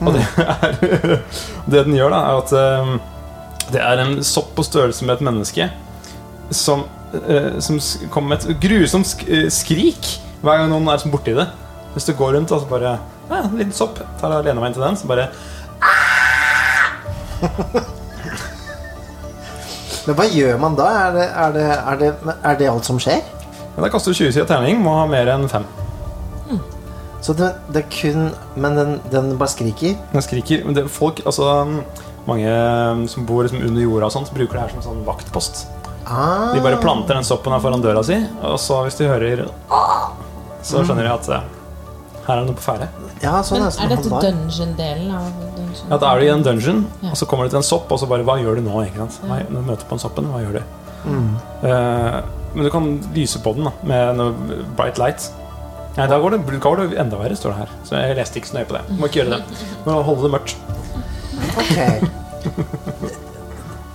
Og det er Det den gjør, da, er at eh, det er en sopp på størrelse med et menneske som, uh, som kommer med et grusomt sk skrik hver gang noen er borti det. Hvis du går rundt og altså bare ja, En liten sopp. Tar og lener meg inn til den, så bare Men hva gjør man da? Er det, er det, er det, er det alt som skjer? ja, Da kaster du 20 sider terning. Må ha mer enn 5. Så det, det er kun Men den, den bare skriker? Den skriker. Men det, folk, altså Mange um, som bor liksom under jorda og sånt, bruker det her som sånn vaktpost. Ah, De bare planter den soppen her foran døra si, og så hvis de hører Så skjønner de at eh, her er det noe på ferde. Ja, sånn Men er dette dungeon-delen av dungeon? Ja, Da er du i en dungeon, Ja. og så kommer du til en sopp, og så bare Hva gjør du nå? ikke sant? Hva, når du møter på en soppen, hva gjør du? Eh, men du kan lyse på den da med noe bright light. Nei, da går det, da går det enda verre, står det her. Så jeg leste ikke så nøye på det. Må ikke gjøre det. Må holde det mørkt. Ok.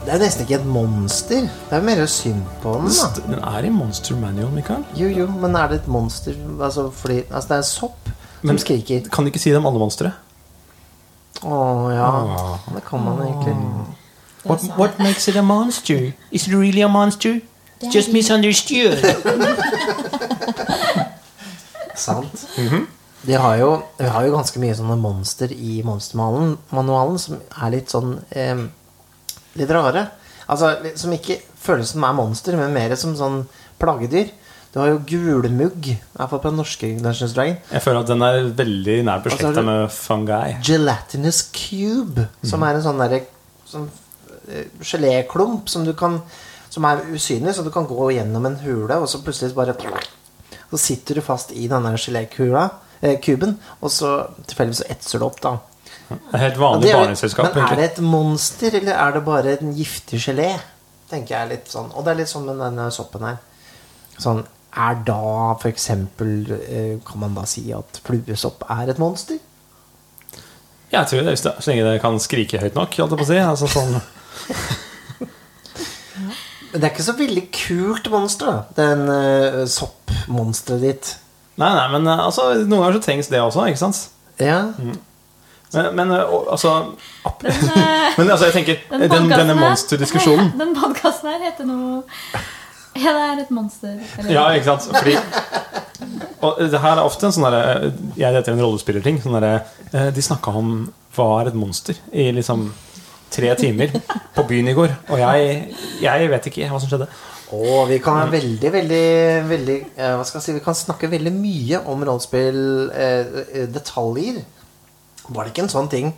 Det er nesten ikke et monster. Det er mer synd på den, da. Den er i Monster Manual, Mikael. Jo, jo, men er det et monster altså, fordi, altså, Det er en sopp som Men- skriker. Kan du ikke si det om alle monstre? Å ja. Åh. Det kan man egentlig. Er What, what makes it a monster? Is it really a monster? It's just misunderstood. Sant. De har jo, vi har jo ganske mye sånne monster i monstermanualen som er litt sånn eh, Litt rare. Altså, Som ikke føles som er monster, men mer som sånn plagedyr. Du har jo gulmugg, i hvert fall på den norske Dungeons Dragon. Jeg føler at den er veldig nær Og beslekta med fungi. Gelatinous cube, som er en sånn derre sånn, eh, geléklump som du kan Som er usynlig, så du kan gå gjennom en hule, og så plutselig bare Så sitter du fast i denne gelékula, eh, kuben, og så tilfeldigvis så etser du opp, da. Helt vanlig barneselskap. Men er det et monster, eller er det bare en giftig gelé? Tenker jeg litt sånn. Og det er litt sånn med denne soppen her. Sånn, er da for eksempel eh, Kan man da si at fluesopp er et monster? Jeg tror det, så lenge det kan skrike høyt nok. Holdt jeg på å si. Altså, sånn, Men det er ikke så veldig kult monster, da. Den uh, soppmonsteret ditt. nei, nei, men eh, altså, noen ganger så trengs det også, ikke sant? Ja. Men, men eh, altså Den, eh, Men altså, jeg tenker den den, Denne monsterdiskusjonen Den podkasten her heter noe Ja, det er et monster. Eller, Ja, ikke sant? Fordi Og det her er ofte en sånn derre Jeg heter en rollespillerting. Sånn eh, De snakka om hva er et monster i liksom tre timer på byen i går. Og jeg, jeg vet ikke hva som skjedde. Og vi kan være veldig, veldig, veldig eh, Hva skal jeg si Vi kan snakke veldig mye om rollespilldetaljer. Eh, detaljer. Var det ikke en sånn ting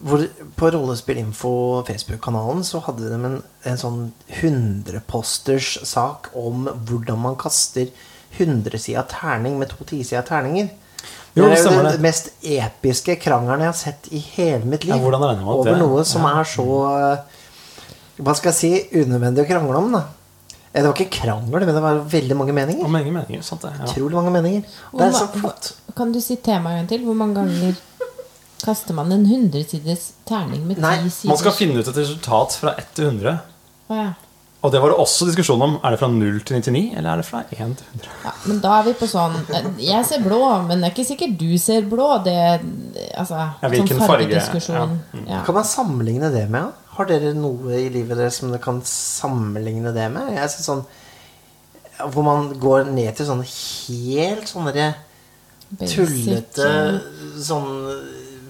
hvor På Rollespillinfo Facebook-kanalen så hadde de en, en sånn 100-posters sak om hvordan man kaster 100-sida terning med to tisida terninger. Jo, det er jo den mest episke krangelen jeg har sett i hele mitt liv. Ja, hvordan regner man over noe som er så Hva skal jeg si unødvendig å krangle om, da. Eh, Det var ikke krangel, men det var veldig mange meninger. Og mange meninger. sant det? Ja. Utrolig mange meninger. Og det er så flott. Kan du si temaet en gang til? Hvor mange ganger kaster man en hundresiders terning med Nei, ti sider? Man skal finne ut et resultat fra 1 til 100. Å, ja. Og det var det også diskusjon om. Er det fra 0 til 99, eller er det fra 1 til 100? Ja, men da er vi på sånn Jeg ser blå, men det er ikke sikkert du ser blå. Det Altså, ja, sånn farge, fargediskusjon. Ja. Kan man sammenligne det med? Har dere noe i livet deres som dere kan sammenligne det med? Jeg synes sånn Hvor man går ned til sånne helt sånne Basic, tullete sånn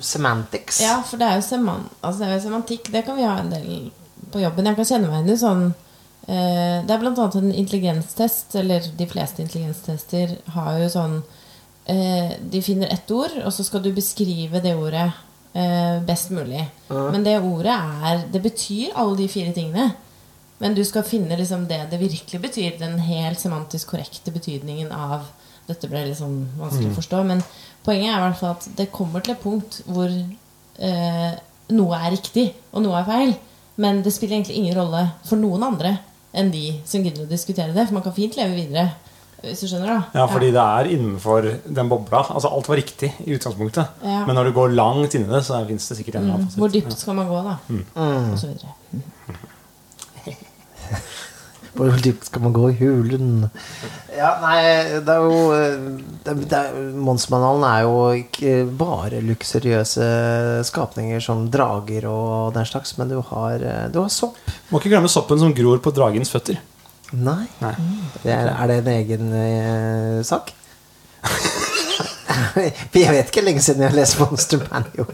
semantics. Ja, for det er jo seman altså, det er semantikk. Det kan vi ha en del på jobben. Jeg kan kjenne meg igjen i sånn eh, Det er annet en intelligenstest, eller de fleste intelligenstester har jo sånn eh, De finner ett ord, og så skal du beskrive det ordet eh, best mulig. Men det ordet er Det betyr alle de fire tingene. Men du skal finne liksom det det virkelig betyr. Den helt semantisk korrekte betydningen av Dette ble litt sånn vanskelig å forstå. Men poenget er i hvert fall at det kommer til et punkt hvor eh, noe er riktig, og noe er feil. Men det spiller egentlig ingen rolle for noen andre enn de som gidder å diskutere det. For man kan fint leve videre. Hvis du skjønner, da. Ja, fordi det er innenfor den bobla. Altså Alt var riktig i utgangspunktet. Ja. Men når du går langt inn i det, så fins det sikkert en eller annen Mm. Hvor dypt skal man gå, da? Og så videre. Hvor dypt skal man gå i hulen? Ja, nei, det er jo det, det er, jo ikke bare luksuriøse skapninger som drager og den slags, men du har, du har sopp. Må ikke glemme soppen som gror på dragens føtter. Nei. Nei. Det er, er det en egen eh, sak? Jeg vet ikke lenge siden jeg har lest Monster Manual.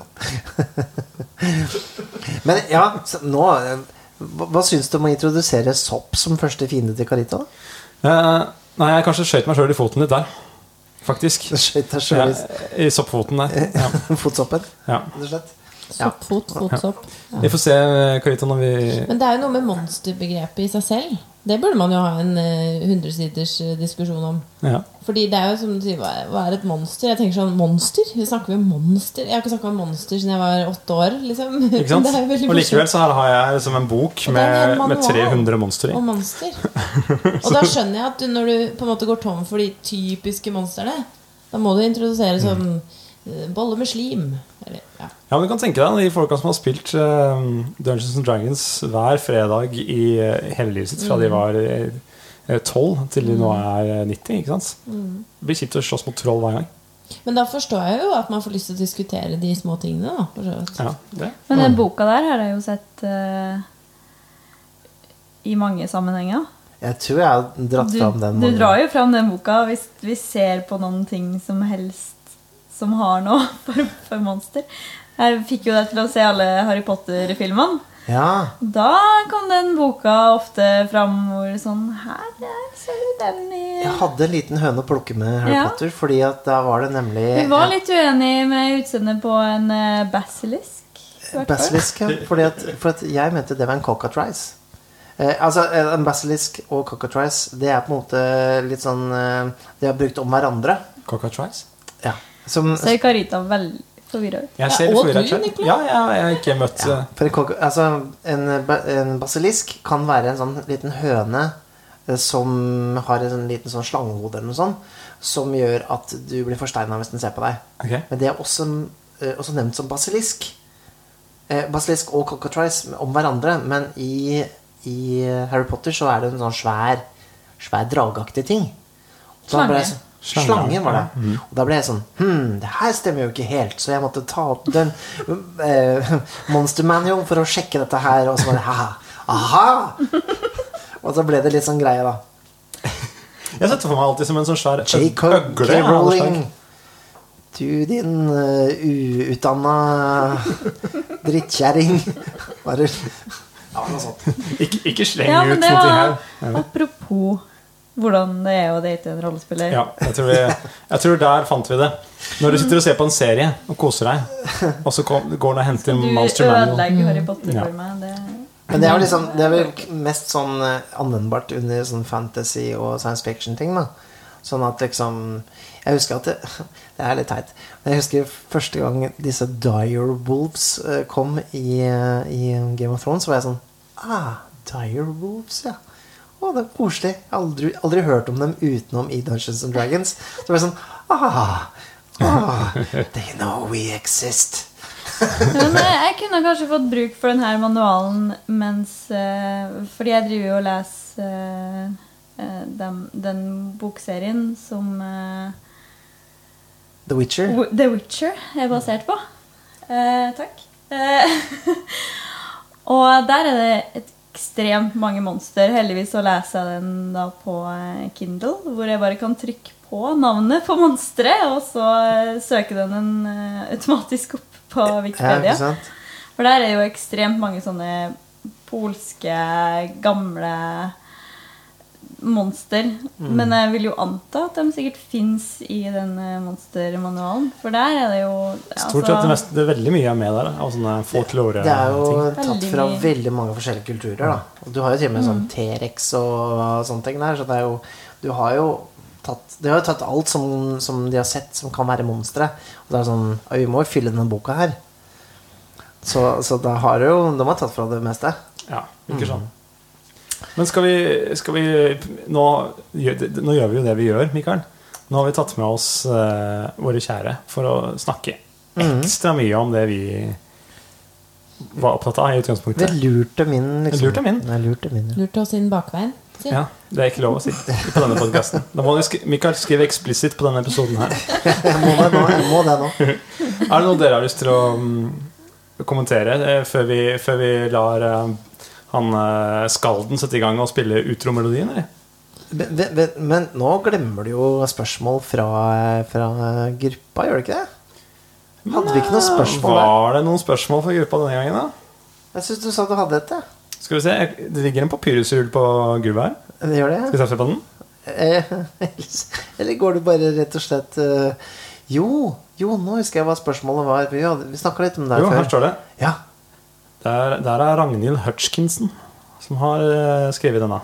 Men ja, nå eh, Hva, hva syns du om å introdusere sopp som første fiende til Carita? Eh, nei, jeg kanskje skjøt meg sjøl i foten litt der. Faktisk. Skøyt deg sjøl I soppfoten der. Ja. fotsoppen, Ja. rett og slett. Soppfot, fotsopp. Vi får se, Karita, når vi Men det er jo noe med monsterbegrepet i seg selv. Det burde man jo ha en eh, hundresiders uh, diskusjon om. ja. Fordi det er jo som du sier, hva er, et monster? Jeg tenker sånn, monster? Vi snakker om monster? Jeg har ikke snakka om monster siden jeg var åtte år. liksom Ikke sant? Og likevel så her har jeg liksom en bok med, en med, med 300 monstre i. Og monster. Og da skjønner jeg at du, når du på en måte går tom for de typiske monstrene, da må du introdusere sånn eh, bolle med slim. Eller, ja. Ja, men du kan tenke deg de folka som har spilt eh, Dungeons and Dragons hver fredag i eh, hele livet sitt fra Mm. de var eh, 12 til de nå er eh, 90, ikke sant? Det blir kjipt å slåss mot troll hver gang. Men da forstår jeg jo at man får lyst til å diskutere de små tingene. da for så vidt. Ja, det. Men den boka der har jeg jo sett uh, i mange sammenhenger. Jeg tror jeg har dratt Du, fram den. du mange drar jo fram den boka hvis vi ser på noen ting som helst som har noe for, for monster. Jeg fikk jo deg til å se alle Harry Potter-filmene. Ja. Da kom den boka ofte fram hvor sånn Her der ser du den i Jeg hadde en liten høne å plukke med Harry Ja. Potter, fordi at da var det nemlig Vi var litt uenig med utseendet på en eh, basilisk. Basilisk, ja. Fordi at, for at jeg mente det var en cockatrice. Eh, altså, eh, En basilisk og cockatrice, det er på en måte litt sånn eh, De har brukt om hverandre. Cockatrice? Som, Ser Carita veldig forvirra ut. Jeg ser ja, og du, ut. Ja, ja, jeg har ikke møtt ja, eh, for altså, en, en basilisk kan være en sånn liten høne eh, som har en sånn liten sånn slangehode eller noe sånt, som gjør at du blir forsteina hvis den ser på deg. Okay. Men det er også, eh, også nevnt som basilisk. Eh, basilisk og cockatrice om hverandre, men i, i Harry Potter så er det en sånn svær, svær dragaktig ting. Og da Slangen var det. Ja. Mm. var det. Og da ble jeg sånn Hm, det her stemmer jo ikke helt. Så jeg måtte ta opp den eh, Monster Manual for å sjekke dette her. Og så var det haha. Aha! Og så ble det litt sånn greie, da. Jeg setter for meg alltid som en sånn svær Jacob øgle. Rowling. Du, din uh, uutdanna drittkjerring. Bare Ja, noe sånt. Ikke, ikke sleng Ja, ut men noe det her. apropos hvordan det er å date en rollespiller. Ja, jeg tror, vi, jeg tror der fant vi det. Når du sitter og ser på en serie og koser deg, og så går den og henter Du Monster Manual ødelegger Harry Potter Ja. for meg. Det... Men det er, liksom, det er vel mest sånn eh, anvendbart under sånn fantasy og science fiction-ting. da Sånn at liksom Jeg husker at det, det er litt teit. Men jeg husker første gang disse Dire Wolves eh, kom i, eh, i Game of Thrones, så var jeg sånn Ah, Dire Wolves, ja. Å, det er koselig. Jeg aldri, aldri hørt om dem utenom i Dungeons and Dragons. Så var jeg sånn Ah, ah they know we exist. Men jeg kunne kanskje fått bruk for denne manualen mens eh, Fordi jeg driver jo og leser eh, eh, den bokserien som The Witcher. The Witcher er basert på. Eh, takk. Eh, og der er det ekstremt mange monster. Heldigvis så leser jeg den da på eh, Kindle, hvor jeg bare kan trykke på navnet på monsteret, og så eh, søker den en eh, automatisk opp på Wikipedia. Ja. For der er jo ekstremt mange sånne polske, gamle monster. Mm. Men jeg vil jo anta at de sikkert fins i den eh, monstermanualen. For der er det jo Stort sett det, meste, det er veldig mye er med der. Av sånne folklore Det er jo ting. tatt Veldig fra mye. veldig mange forskjellige kulturer. da Og Du har jo til og med sånn T-rex og sånne ting der. Så det er jo Du har jo tatt De har jo tatt alt som, som de har sett som kan være monstre. Og det er sånn Vi må jo fylle denne boka her. Så, så da har jo De har tatt fra det meste. Ja, ikke sånn. Men skal vi, skal vi nå, nå gjør vi jo det vi gjør, Mikael. Nå har vi tatt med oss uh, våre kjære for å snakke ekstra mye om det vi var opptatt av i Det utgangspunktet. lurte min, liksom. Lurte min. Nei, lurte min, ja. lurte oss inn bakveien. Si. Ja, Det er ikke lov å si på denne podkasten. Da må du sk Mikael skrive eksplisitt på denne episoden her. Jeg må det nå. Jeg må det nå. Er det noe dere har lyst til å um, kommentere eh, før vi, før vi lar eh, han eh, skalden sette i gang og spille utromelodien, eller? Men, men, men nå glemmer du jo spørsmål fra, fra gruppa, gjør du ikke det? Hadde vi ikke noen spørsmål der? Var det noen spørsmål fra gruppa denne gangen, da? Jeg syns du sa du hadde et, jeg. Skal vi se, Det ligger en papyrusrull på gulvet her. Det gjør det? Skal vi se på den? Eh, Eller går du bare rett og slett eh, Jo, jo, nå husker jeg hva spørsmålet var. Vi, hadde- vi snakka litt om det Jo, her før. står det. Ja. Der, der er Ragnhild Hutchkinson som har eh, skrevet denne.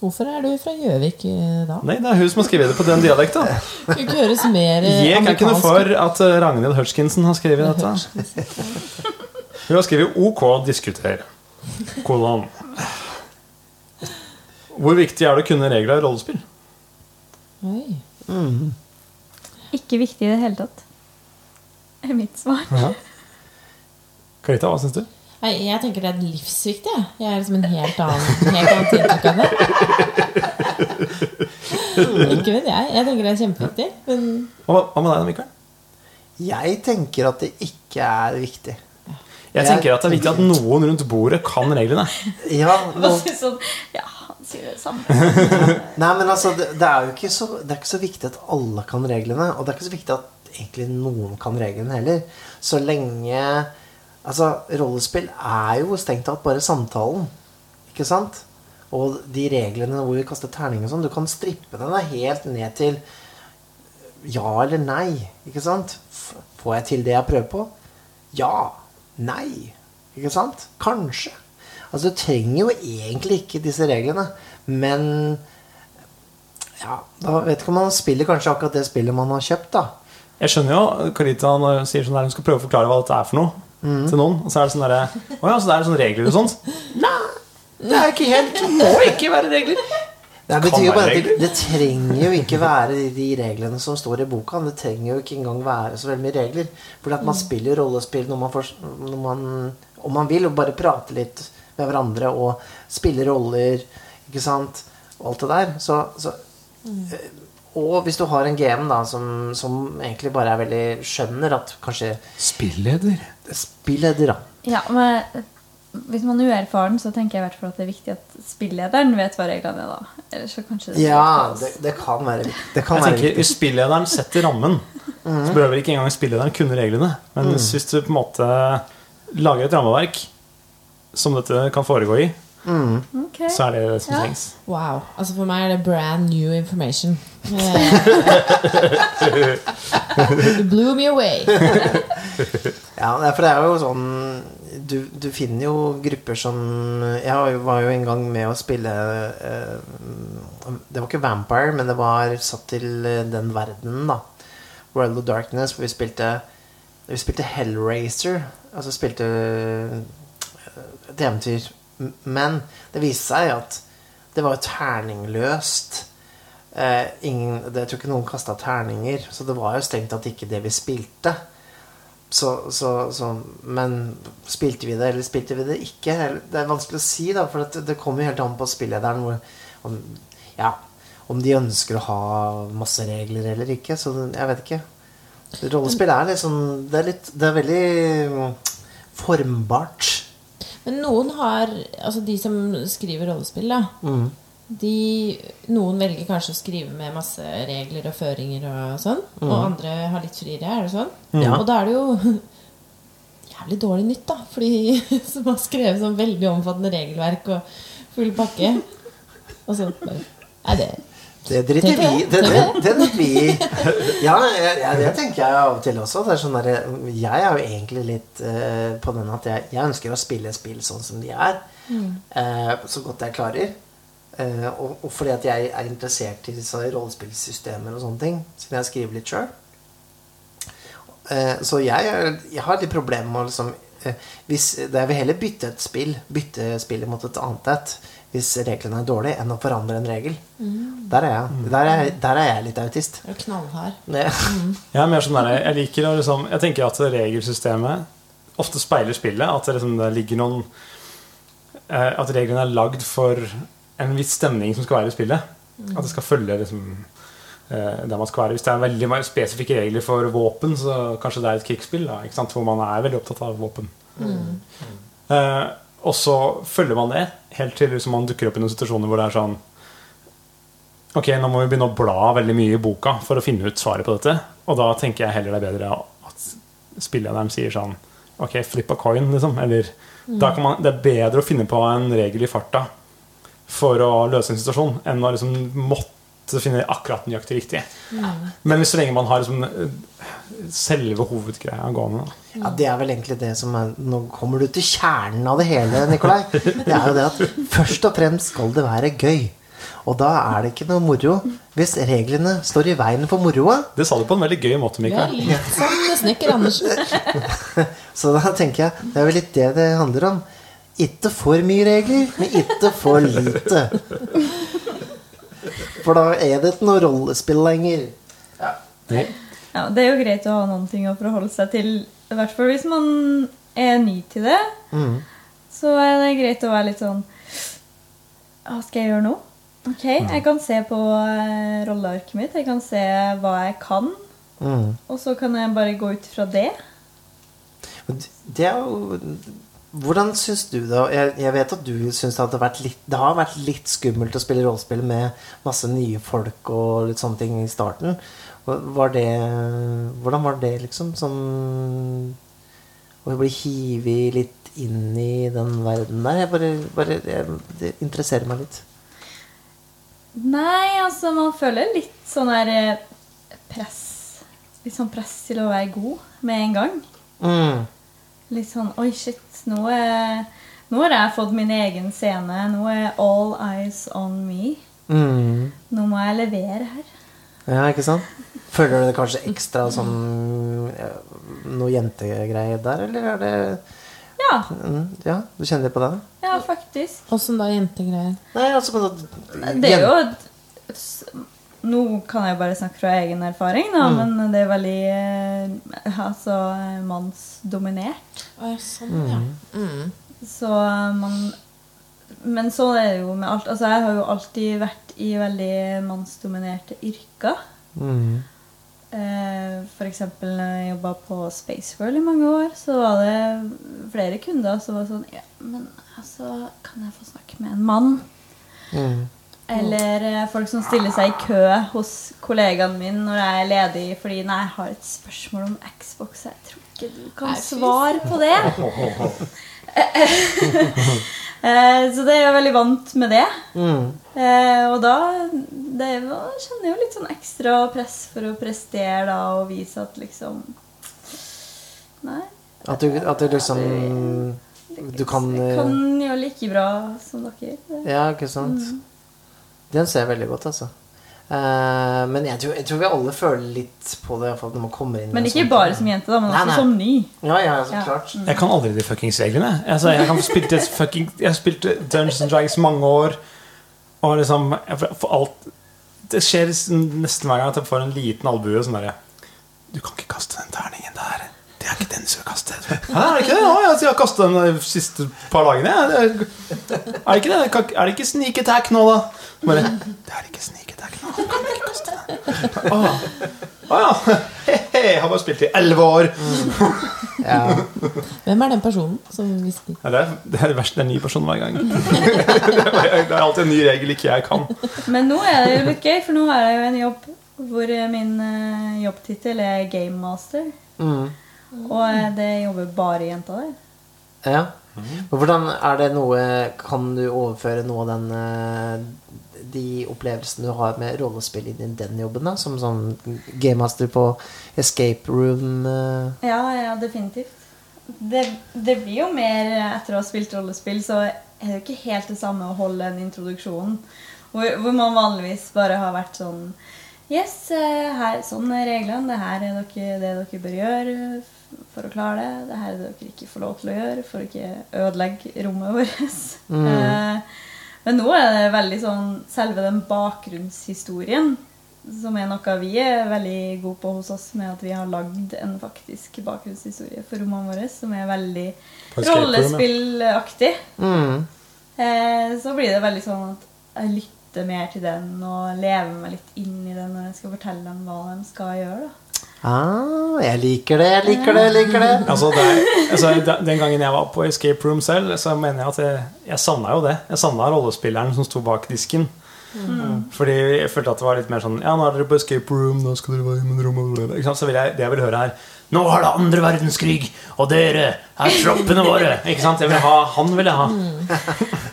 Hvorfor er du fra Gjøvik eh, da? Nei, det er hun som har skrevet det på den dialekta. Eh, Jeg kan ikke noe for at Ragnhild Hutchkinson har skrevet dette. Hun har skrevet OK diskuter. Kolon. Hvor viktig er det å kunne regler i rollespill? Oi. Ikke viktig i det hele tatt. er mitt svar. Karita, hva syns du? Nei, jeg tenker det er livsviktig. jeg. Jeg er liksom en helt annen, helt annen inntrykk av det. Ikke vet jeg. Jeg tenker det er kjempeviktig. Men Hva, med deg, Mikael? Jeg tenker at det ikke er viktig. Jeg tenker at det er viktig at noen rundt bordet kan reglene. Ja, så sånn, ja, han sier det samme. nei, men altså, det, det er jo ikke så, det er ikke så viktig at alle kan reglene. Og det er ikke så viktig at egentlig noen kan reglene heller. Så lenge Altså, rollespill er jo strengt tatt bare samtalen. Ikke sant? Og de reglene hvor vi kaster terning og sånn, du kan strippe den helt ned til ja eller nei. Ikke sant? Får jeg til det jeg prøver på? Ja. Nei. Ikke sant? Kanskje. Altså, du trenger jo egentlig ikke disse reglene, men ja, da vet ikke om man spiller kanskje akkurat det spillet man har kjøpt, da. Jeg skjønner jo Karita når hun sier sånn der hun skal prøve å forklare hva dette er for noe til noen. Og så er det sånn derre Å ja, så det er sånne regler og sånt? Nei, det er ikke helt Det må ikke være regler. Det betyr jo bare at det, det trenger jo ikke være de- de reglene som står i boka. Det trenger jo ikke engang være så veldig mye regler. Fordi at man spiller rollespill når man, får, når man om man vil, og bare prate litt med hverandre og spiller roller, ikke sant, og alt det der. Så, så eh, Og hvis du har en GM da som, som egentlig bare er veldig skjønner at kanskje Spilleder. Spilleder, da. Ja, men hvis man er uerfaren, så tenker jeg i hvert fall at det er viktig at spillederen vet hva reglene er. da. Ellers så kanskje det Ja, det, det kan være. Det kan Jeg være tenker viktig. Hvis spillederen setter rammen, så behøver ikke engang spillederen kunne reglene. Men hvis du på en måte lager et rammeverk som dette kan foregå i, Ok. så er det det som Ja. trengs. wow. Altså For meg er det brand new information. Eh, You blew me away. Ja, for det er jo sånn Du, du finner jo grupper som Jeg var jo- en gang med å spille eh, Det var ikke Vampire, men det var satt til eh, den verdenen, da. World of Darkness, hvor vi spilte Vi spilte Hellraiser. Altså spilte eh, et eventyr. Men det viste seg at det var terningløst. Eh, ingen, det, jeg tror ikke noen kasta terninger, så det var jo strengt tatt ikke det vi spilte. Så, så, så, men spilte vi det, eller spilte vi det ikke? Det er vanskelig å si, da, for det, det kommer jo helt an på spillederen hvor, om, ja, om de ønsker å ha masse regler eller ikke. Så jeg vet ikke. Rollespill er liksom Det er, litt, det er veldig formbart. Men noen har Altså de som skriver rollespill, da. Mm. De, noen velger kanskje å skrive med masse regler og føringer og sånn. Og andre har litt friere. Er det sånn? Ja. Og da er det jo jævlig dårlig nytt, da. For de som har skrevet sånn veldig omfattende regelverk og full pakke. Og så bare Nei, det Det driter vi det, det, det, det vi. Ja, jeg, jeg, det tenker jeg av og til også. Det er sånn der, jeg er jo egentlig litt uh, på den at jeg, jeg ønsker å spille spill sånn som de er. eh, så godt jeg klarer. Eh, og, og fordi at jeg er interessert i disse rollespillsystemer og sånne ting. Siden jeg skriver litt sjøl. Eh, så jeg, jeg har litt problemer med å liksom eh, hvis, Jeg vil heller bytte et spill Bytte spillet mot et annet et hvis reglene er dårlige, enn å forandre en regel. Der, er jeg, der, er, der er jeg litt autist. er knallhard. Det, Jeg er mer sånn der, jeg liker å liksom Jeg tenker at regelsystemet ofte speiler spillet. At det, liksom, det ligger noen eh, At reglene er lagd for en viss stemning som skal være i spillet. At det skal følge liksom eh, der man skal være. Hvis det er veldig spesifikke regler for våpen, så kanskje det er et krigsspill. Da? Hvor man er veldig opptatt av våpen. Eh, og så følger man det helt til liksom, man dukker opp i noen situasjoner hvor det er sånn Ok, nå må vi begynne å bla veldig mye i boka for å finne ut svaret på dette. Og da tenker jeg heller det er bedre at spillederen sier sånn Ok, flip a coin, liksom. Eller kan man, Det er bedre å finne på en regel i farta for å løse en situasjon enn å liksom måtte finne akkurat nøyaktig riktig. Men så lenge man har liksom eh, selve hovedgreia gående. da. ja, det er vel egentlig det som er Nå kommer du til kjernen av det hele, Nikolai. Det er jo det at først og fremst skal det være gøy. Og da er det ikke noe moro hvis reglene står i veien for moroa. Det sa du på en veldig gøy måte, Mikael. Ja, litt som Snekker Andersen. Så da tenker jeg det er vel litt det det handler om. Ikke for mye regler, men ikke for lite. For da er det ikke noe rollespill lenger. Nei. Ja, det er jo greit å ha noen ting å forholde seg til. I hvert fall hvis man er ny til det. Så er det greit å være litt sånn Hva skal jeg gjøre nå? Ok, jeg kan se på eh, rollearket mitt. Jeg kan se hva jeg kan. Mm. Og så kan jeg bare gå ut fra det. Det er jo Hvordan syns du det? Jeg, jeg vet at du syns det, det har vært litt skummelt å spille rollespill med masse nye folk og litt sånne ting i starten. Var det Hvordan var det, liksom? Sånn Å bli hivet litt inn i den verden der? Jeg bare, bare jeg, Det interesserer meg litt. Nei, altså, man føler litt sånn der eh, press Litt sånn press til å være god med en gang. Mm. Litt sånn Oi, shit. Nå, er, nå har jeg fått min egen scene. Nå er all eyes on me. Mm. Nå må jeg levere her. Ja, ikke sant? Føler du det kanskje ekstra som Noe jentegreier der, eller er det Ja, mm, Ja, du kjenner litt på det? ja faktisk. Åssen da, jentegreier? Nei, altså på det, Det er jo Nå kan jeg bare snakke fra egen erfaring, da, men det er veldig eh, altså, mannsdominert. Å ja, sånn, ja. Mm. Så man Men så er det jo med alt Altså, jeg har jo alltid vært i veldig mannsdominerte yrker. mm. F.eks. når jeg jobba på Spaceworld i mange år, så var det flere kunder som var sånn Ja, men altså, kan jeg få snakke med en mann? Mm. Eller eh, folk som stiller seg i kø hos kollegaen min når jeg er ledig fordi Nei, jeg har et spørsmål om Xbox. Jeg tror ikke du kan svare på det. Eh, Så det er jeg veldig vant med det. Mm. Eh, og da det er jo- kjenner jeg jo litt sånn ekstra press for å prestere da, og vise at liksom Nei. At, du, at du liksom Du kan Jeg kan gjøre like bra som dere. Ja, ikke sant? Den ser jeg veldig godt, altså. Uh, men jeg tror, jeg tror vi alle føler litt på det. fall når man kommer inn Men ikke sånt, bare som jente, da, men Nei, også nei. som ny. Ja, ja, så Ja. klart. Jeg kan aldri de fuckings reglene. Altså, jeg, kan spilte et fucking, jeg spilte Dungeons and Dragons mange år, og liksom jeg alt Det skjer nesten hver gang at jeg får en liten albue sånn derre Du kan ikke kaste den terningen der. Det er ikke den du skal kaste. Hæ, er det ikke det? Ja, jeg har kastet den de siste par dagene. Er, er det ikke det? Er det ikke sneak attack nå, da? Bare, det er ikke attack nå. Kan ikke kaste den. Å Å ja. He-he, har bare spilt i elleve år. Ja. Hvem er den personen som hvisker? Ja, det, er, det er det verste. Det er en ny person hver gang. det er alltid en ny regel ikke jeg kan. Men nå er det jo litt gøy, for nå har jeg jo en jobb hvor eh, min uh, jobbtittel er Game Master. Mm. Og eh, det jobber bare jenter der. ja. Men hvordan er det noe Kan du overføre noe av den eh, De opplevelsene du har med rollespill i den jobben, da? Som sånn gamemaster på escape room? eh? Ja, ja, definitivt. Det, det blir jo mer etter å ha spilt rollespill, så er det jo ikke helt det samme å holde en introduksjon. Hvor, hvor man vanligvis bare har vært sånn Yes, eh, her, sånn er reglene. Det her er dere, det dere bør gjøre for å klare det. Det her er det dere ikke får lov til å gjøre for å ikke ødelegge rommet vårt. Eh, men nå er det veldig sånn selve den bakgrunnshistorien som er noe vi er veldig gode på hos oss, med at vi har lagd en faktisk bakgrunnshistorie for rommene våre, som er veldig rollespillaktig. Mm. Eh, så blir det veldig sånn at jeg lytter mer til den og leve meg litt inn i den når jeg skal fortelle dem hva de skal gjøre. da. Ah, jeg liker det, jeg liker det, jeg liker det. Altså, det er, altså, den- gangen jeg var på escape room selv, så mener jeg at jeg, jeg savna jo det. Jeg savna rollespilleren som sto bak disken. Fordi jeg følte at det var litt mer sånn Ja, nå er dere på escape room, nå skal dere være i rommet? Så vil jeg, det jeg vil høre her Nå har det andre verdenskrig, og dere er troppene våre. Ikke sant? Jeg vil ha, han vil jeg ha.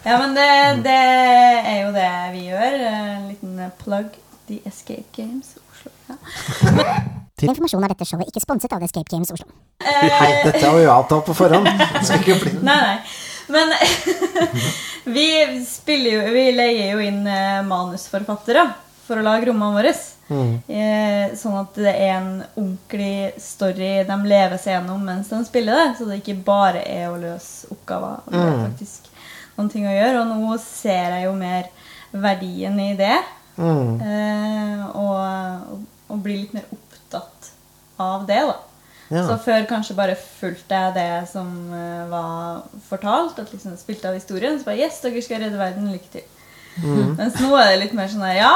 Ja, men det, det er jo det vi gjør. En liten plug. The Escape Games Oslo. Ja. Til informasjon er dette showet ikke sponset av The Escape Games Oslo. Nei, dette har vi jo avtalt på forhånd. Det skal ikke bli Nei, nei. Men vi spiller jo Vi leier jo inn eh, manusforfattere for å lage rommene våre. Eh, Sånn at det er en ordentlig story de lever seg gjennom mens de spiller det. Så det ikke bare er å løse oppgaver. Det er faktisk noen ting å gjøre. Og nå ser jeg jo mer verdien i det. Mm. Eh, og, og, blir litt mer opptatt av det, da. Ja. Så før kanskje bare fulgte jeg det som eh, var fortalt. At liksom spilte av historien. Så bare Yes, dere skal redde verden. Lykke til. Mens nå er det litt mer sånn der, Ja,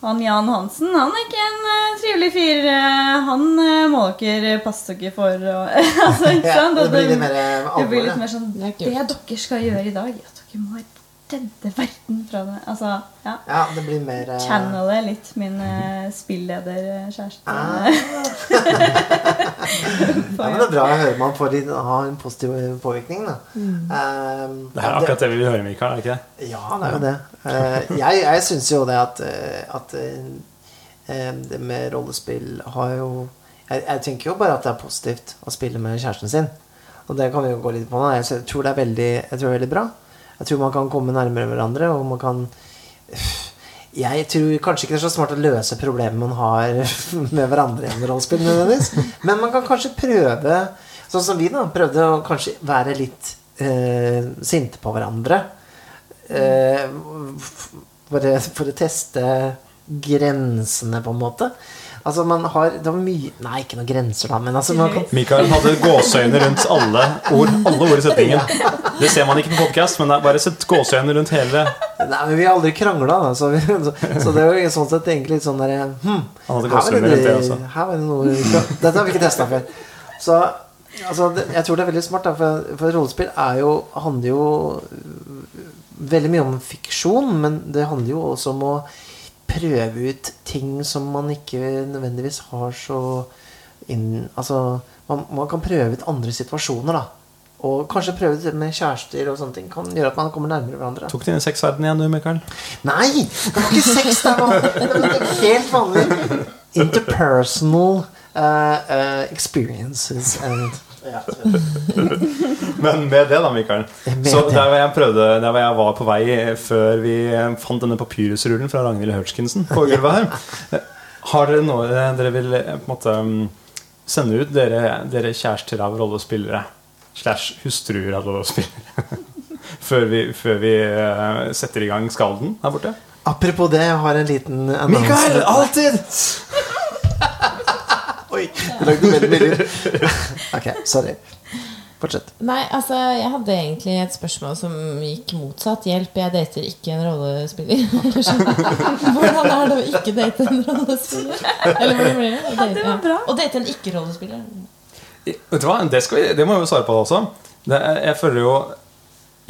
han Jan Hansen han er ikke en uh, trivelig fyr. eh, han uh, må dere passe dere for. Og, altså, ikke Ja, det blir litt mer det blir litt mer sånn Det Det dere skal gjøre i dag, er at dere må redde verden fra det. Altså, ja. Ja, det blir mer uh... Channele litt min uh, spillederkjæreste. Ah. Ja, men det er bra å høre man får litt, ha en positiv påvirkning. Da. Eh, Det er akkurat det vi vil høre, Mikael. er ikke det? Ja, det er jo det. Uh, jeg jeg syns jo det at, eh, at uh, det med rollespill har jo jeg, jeg tenker jo bare at det er positivt å spille med kjæresten sin. Og det kan vi jo gå litt på nå. Jeg tror det er veldig, jeg tror det er veldig bra. Jeg tror man kan komme nærmere hverandre, og man kan Jeg tror kanskje ikke det er så smart å løse problemet man har med hverandre gjennom rollespill. Men man kan kanskje prøve, sånn som vi, da, prøvde å kanskje være litt eh, sinte på hverandre. Eh, for, for å teste grensene, på en måte. Altså, man har Det var mye Nei, ikke noen grenser, da, men altså kan, Mikael hadde gåseøyne rundt alle ord, alle ord i setningen. Det ser man ikke på podkast, men det er bare sett gåseøyne rundt hele Nei, men vi har aldri krangla, da. Så, vi, så, så det var jo sånn sett egentlig litt sånn derre hm, Han hadde her var rundt det også. Her var det noe Dette har vi ikke testa før. Så altså, det, jeg tror det er veldig smart, da, for, for rollespill er jo, handler jo veldig mye om fiksjon, men det handler jo også om å prøve ut ting som man ikke nødvendigvis har så inn Altså, man, man kan prøve ut andre situasjoner, da. Og kanskje prøve det med kjærester og sånne ting kan gjøre at man kommer nærmere hverandre. Tok du inn sexverdenen igjen, du, Mikael? Nei! Det var ikke sex! Det var, det var helt vanlig interpersonal uh, uh, experiences and ja. Men med det, da, Mikael. Så der var, jeg prøvde Der var jeg var på vei før vi fant denne papyrusrullen fra Ragnhild Hurchkinson på gulvet her Har dere noe dere vil eh, på en måte mm, sende ut, dere, dere kjærester av rollespillere slash hustruer av rollespillere? Før vi, før vi eh, setter i gang skalden her borte? Apropos det, jeg har en liten Mikael! annonsement. Alltid! Det lagde veldig mye lyd. Ok, sorry. Fortsett. Nei, altså, jeg hadde egentlig et spørsmål som gikk motsatt. Hjelp, jeg dater ikke en rollespiller. Sånn. Hvordan er det å ikke date en rollespiller? Eller hvordan blir det? Å date, det. Å date en ikke-rollespiller. Vet du hva, det, skal vi, det må vi jo svare på også. Det, jeg føler jo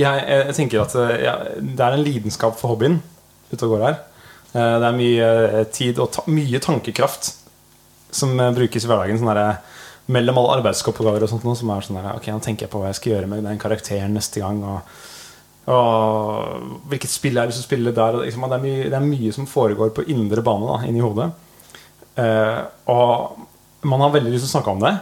jeg, jeg tenker at eh, jeg, det er en lidenskap for hobbyen ute og går her. Eh, Det er mye eh, tid og ta, mye tankekraft som eh, brukes i hverdagen. Sånn mellom alle arbeidsoppgaver og sånt noe, som er sånn der, Ok, nå tenker jeg på hva jeg skal gjøre med den karakteren neste gang. Og, og hvilket spill jeg har lyst til å spille der. Liksom, det, er mye, det er mye som foregår på indre bane da, inni hodet. Eh, og man har veldig lyst til å snakke om det.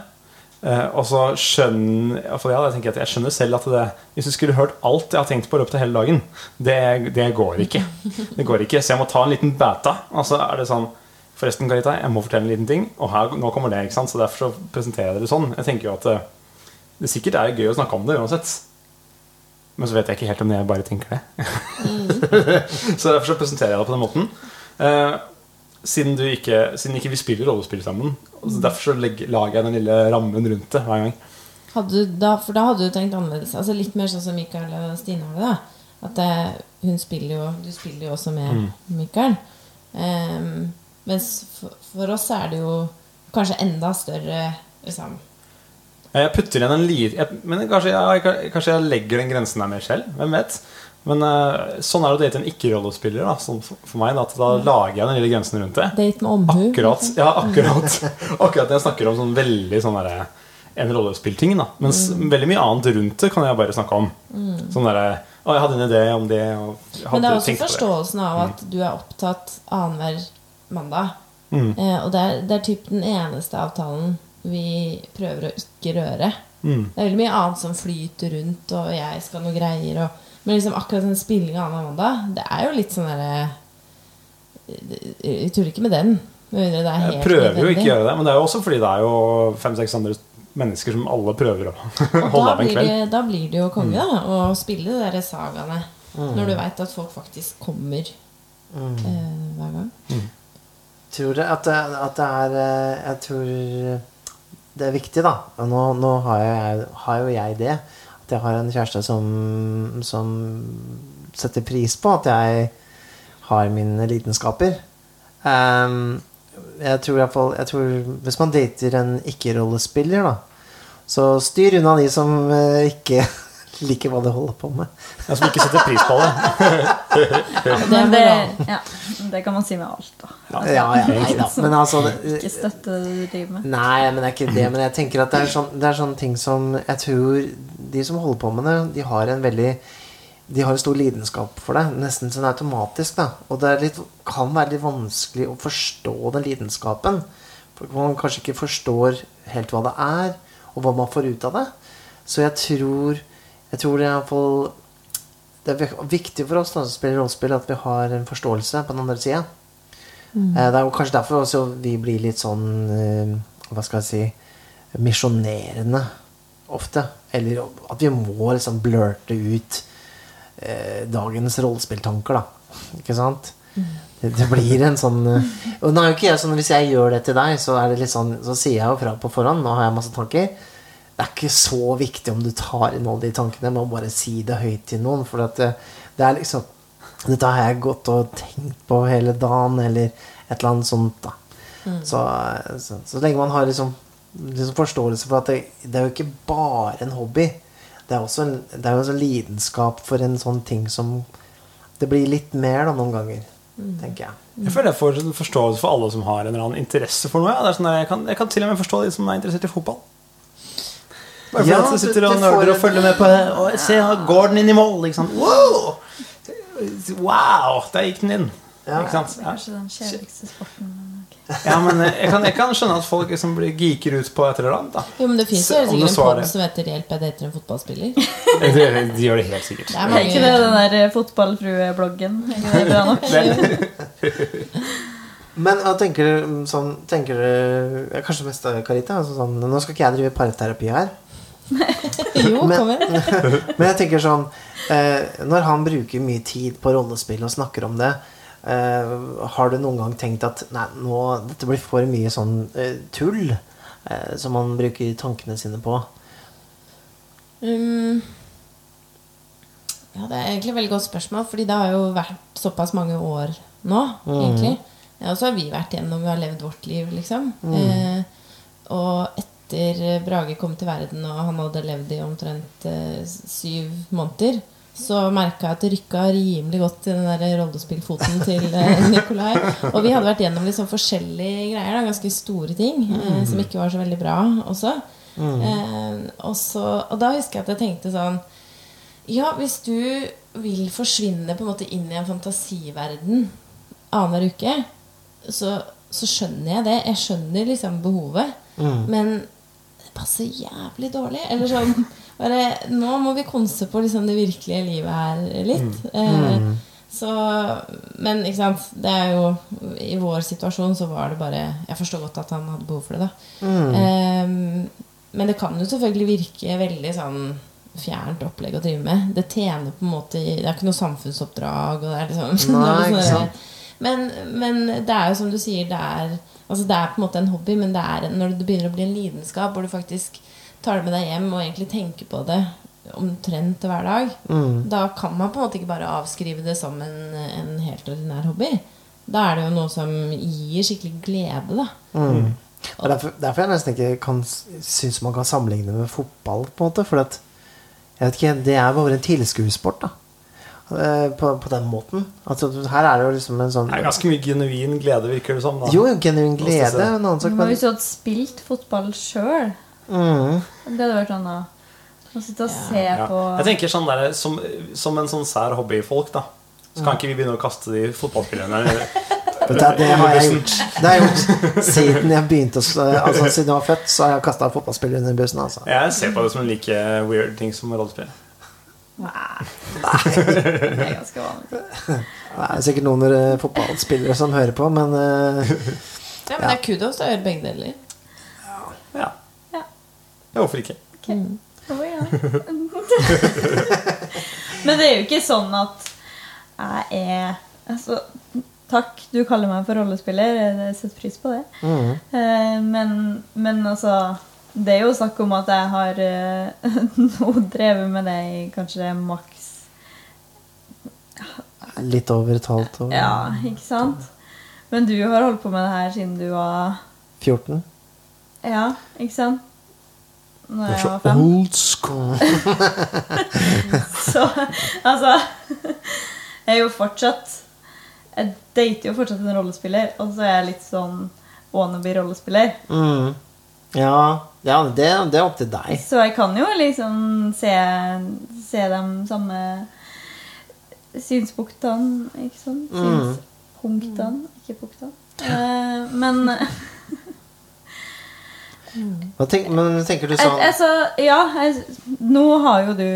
Eh, og så skjønner ja, jeg, jeg skjønner selv at det, hvis du skulle hørt alt jeg har tenkt på i løpet av hele dagen, det, det går ikke. Det går ikke, Så jeg må ta en liten beta. Og så er det sånn Forresten, Carita, jeg må fortelle en liten ting. Og her, nå kommer det, ikke sant? så derfor så presenterer jeg dere sånn. Jeg tenker jo at eh, det sikkert er gøy å snakke om det uansett. Men så vet jeg ikke helt om jeg bare tenker det. så derfor så presenterer jeg det på den måten. Eh, siden, du ikke, siden ikke vi spiller rollespill sammen, så derfor så legger, lager jeg den lille rammen rundt det hver gang. Da, for da hadde du tenkt annerledes. Altså Litt mer sånn som Mikael og Stine har det. da At det, hun spiller jo Du spiller jo også med Mikael. Ehm, mens for, for oss er det jo kanskje enda større liksom, Jeg putter igjen en liten Men kanskje jeg, kanskje jeg legger den grensen der mer selv. Hvem vet? Men eh, sånn er det å date en ikke-rollespiller. Sånn for, for meg da, Da lager jeg den lille grensen rundt det. date med omhu. Akkurat ja, akkurat Akkurat jeg snakker om sånn veldig sånn derre en rollespillting. da Mens veldig mye annet rundt det kan jeg bare snakke om. Sånn derre Å, jeg hadde en idé om det. Men det er også forståelsen av at du er opptatt annenhver mandag. Mm. Eh, og det er, det er typ den eneste avtalen vi prøver å ikke røre. Mm. Det er veldig mye annet som flyter rundt, og jeg skal noe greier. Og, men liksom akkurat den spillinga av mandag, det er jo litt sånn derre Vi tuller ikke med den. Det er helt Jeg prøver jo ikke å gjøre det, men det er jo også fordi det er jo fem-seks andre mennesker som alle prøver å holde av en kveld. det, da blir det jo konge, da. Å spille de derre sagaene. Når du veit at folk faktisk kommer eh, hver gang. Tror at, at det er eh, Jeg tror det er viktig, da. Og nå, nå har, jeg, har jo jeg det. At jeg har en kjæreste som, som setter pris på at jeg har mine lidenskaper. Um, jeg tror iallfall Hvis man dater en ikke-rollespiller, da, så styr unna de som eh, ikke liker hva de holder på med. Jeg som ikke setter pris på det. Det er Men det, ja, det kan man si med alt, da. Ja, ja, nei da. Men altså det, Ikke støtte det du driver med. Nei, men det er ikke det. Men jeg tenker at det er, sånn, det er sånne ting som Jeg tror de som holder på med det, de har en veldig De har en stor lidenskap for det. Nesten sånn automatisk, da. Og det er litt, kan være litt vanskelig å forstå den lidenskapen. For man kanskje ikke forstår helt hva det er, og hva man får ut av det. Så jeg tror Jeg tror det er iallfall Det er viktig for oss da, som spiller rollespill, at vi har en forståelse på den andre sida. Mm. Det er kanskje derfor også vi blir litt sånn eh, Hva skal jeg si Misjonerende ofte. Eller at vi må liksom blurte ut eh, dagens rollespilltanker, da. Ikke sant? Det, det blir en sånn eh, Og nå er jo ikke jeg sånn Hvis jeg gjør det til deg, så er det litt sånn Så sier jeg jo fra på forhånd. Nå har jeg masse tanker. Det er ikke så viktig om du tar inn alle de tankene, Man å bare si det høyt til noen. For at det, det er liksom Dette har jeg gått og tenkt på hele dagen, eller et eller annet sånt, da. Så, så, så lenge man har liksom, liksom forståelse for at det, det er jo ikke bare en hobby. Det er også en, det er jo også lidenskap for en sånn ting som Det blir litt mer da noen ganger, tenker jeg. Jeg føler jeg får forståelse for alle som har en eller annen interesse for noe. Ja. Det er sånn jeg, kan, jeg kan til og med forstå de som er interessert i fotball. Bare fordi Ja, så sitter du- og du nerder og følger med på det. Og se, går den inn i mål? Liksom. Wow! wow! Der gikk den inn. Ja. Ikke sant? Det Ja. kanskje den kjedeligste sporten. Ja, men eh, jeg kan, jeg kan skjønne at folk liksom blir geeker ut på et eller annet. da Jo, men det fins jo sikkert en pod som heter 'Hjelp, jeg dater en fotballspiller'. de, de gjør det helt sikkert. Det er Er ikke det den der fotballfrue-bloggen? Er bra nok? Men hva tenker du mm, sånn tenker du, Kanskje mest av Karita? Altså sånn, nå skal ikke jeg drive parterapi her. Jo, Men-. Men jeg tenker sånn eh, Når han bruker mye tid på rollespill og snakker om det, eh, har du noen gang tenkt at nei, nå, dette blir for mye sånn eh, tull eh, som han bruker tankene sine på? Um, ja, det er egentlig et veldig godt spørsmål, fordi det har jo vært såpass mange år nå, egentlig. Ja, og så har vi vært gjennom, vi har levd vårt liv, liksom. Eh, og etter Brage kom til verden, og han hadde levd i omtrent eh, syv måneder, så merka jeg at det rykka rimelig godt i den der rollespillfoten til eh, Nikolai. Og vi hadde vært gjennom liksom forskjellige greier, da, ganske store ting, eh, som ikke var så veldig bra også. Eh, og, så, og da husker jeg at jeg tenkte sånn Ja, hvis du vil forsvinne på en måte inn i en fantasiverden annenhver uke, så, så skjønner jeg det. Jeg skjønner liksom behovet. Men det passer jævlig dårlig. Eller sånn bare, Nå må vi konse på liksom det virkelige livet her litt. Eh, så, men ikke sant det er jo, I vår situasjon så var det bare Jeg forstår godt at han hadde behov for det. da Eh, Men det kan jo selvfølgelig virke veldig sånn fjernt opplegg å drive med. Det tjener på en måte Det er ikke noe samfunnsoppdrag. Og det er liksom, Nei, ikke liksom- sant. Men, men det er jo som du sier, det er, altså det er på en måte en hobby, men det er når det begynner å bli en lidenskap, hvor du faktisk tar det med deg hjem og egentlig tenker på det omtrent hver dag, da kan man på en måte ikke bare avskrive det som en, en helt ordinær hobby. Da er det jo noe som gir skikkelig glede, da. Og derfor, derfor jeg nesten ikke kan syns man kan sammenligne med fotball, på en måte. For at, jeg vet ikke, det er bare en tilskuersport, da. Eh, På, på den måten. Altså, her er det jo liksom en sånn Det er ganske mye genuin glede, virker det som. da Jo, genuin glede er en annen sak. Men hvis du hadde spilt fotball sjøl, mm, det hadde vært sånn da Å sitte og se Ja. på Jeg tenker sånn der, som, som en sånn sær hobbyfolk, da. Så kan ikke vi begynne å kaste de fotballspillerne det, det har jeg gjort. Det har jeg gjort siden jeg begynte Altså Siden jeg var født, så har jeg kasta fotballspillere under bussen. Altså. Jeg ser på det som en like weird ting som rollespill. Nei. Det er ganske vanlig. Det er sikkert noen eh, fotballspillere som hører på, men uh, Ja, men det er kudos å gjøre begge deler. Ja. Ja. ja hvorfor ikke? Å, ja. Men det er jo ikke sånn at jeg er altså, Takk, du kaller meg for rollespiller. Jeg setter pris på det. Eh, Men, men altså Det er jo snakk om at jeg har eh, nå drevet med det i kanskje maks litt over et halvt år. Ja, ikke sant? Men du har holdt på med det her siden du var 14. Ja, ikke sant? Når jeg så var fem. old school. Så altså Jeg er jo fortsatt Jeg dater jo fortsatt en rollespiller, og så er jeg litt sånn wannabe-rollespiller. Mm. Ja, ja det, det er opp til deg. Så jeg kan jo liksom se, se de samme synspunktene, ikke sant? Mm. Synspunktene, ikke punktene. Uh, men Hva tenk, men tenker du sånn altså, ja, jeg, nå har jo du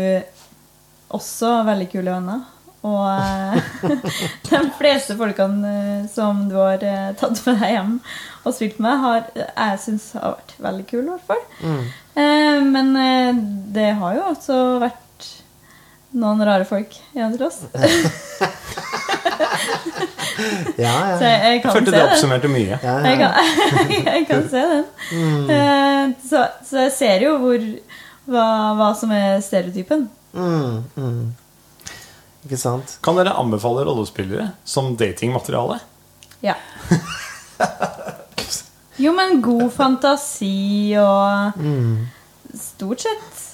også veldig kule venner. Og eh, de fleste folkene eh, som du har eh, tatt med deg hjem og spilt med, har, jeg syns har vært veldig kule, i hvert fall. mm. Eh, men det har jo også vært noen rare folk igjen til oss. Ja, Så ja. jeg, jeg kan Følte se det oppsummerte mye. ja, Jeg kan, jeg kan se den. Mm. så, så jeg ser jo hvor, hva, hva som er stereotypen. Mm, mm. Ikke sant? Kan dere anbefale rollespillere som datingmateriale? Ja. Jo, men god fantasi og Mm. stort sett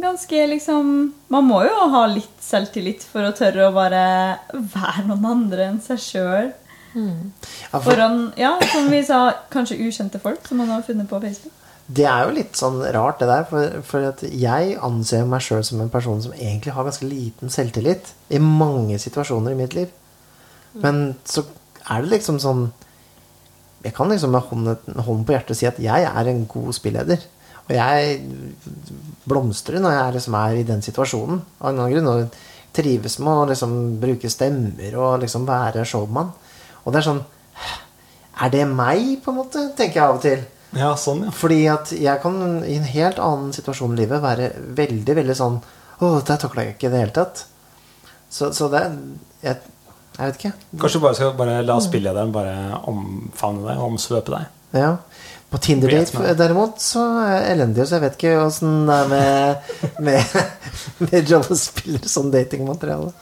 ganske liksom Man må jo ha litt selvtillit for å tørre å bare være noen andre enn seg sjøl. Ja, for Foran, ja, som vi sa, kanskje ukjente folk som man har funnet på Facebook. Det er jo litt sånn rart, det der. For, for at jeg anser meg sjøl som en person som egentlig har ganske liten selvtillit i mange situasjoner i mitt liv. Men så er det liksom sånn Jeg kan liksom med hånden, på hjertet si at jeg er en god spilleder. Og jeg blomstrer når jeg liksom er i den situasjonen. Av en annen grunn. Og trives med å liksom bruke stemmer og liksom være showman. Og det er sånn Er det meg, på en måte? Tenker jeg av og til. Ja, sånn, ja. Fordi at jeg kan i en helt annen situasjon i livet være veldig, veldig sånn Å, dette takla jeg ikke i det hele tatt. Så, så det jeg, jeg vet ikke. Kanskje du bare skal bare la spillederen bare omfavne deg og omsvøpe deg. Ja. På Tinder-date derimot så er jeg elendig, så jeg vet ikke åssen det er med, med, med rollespiller sånn datingmateriale.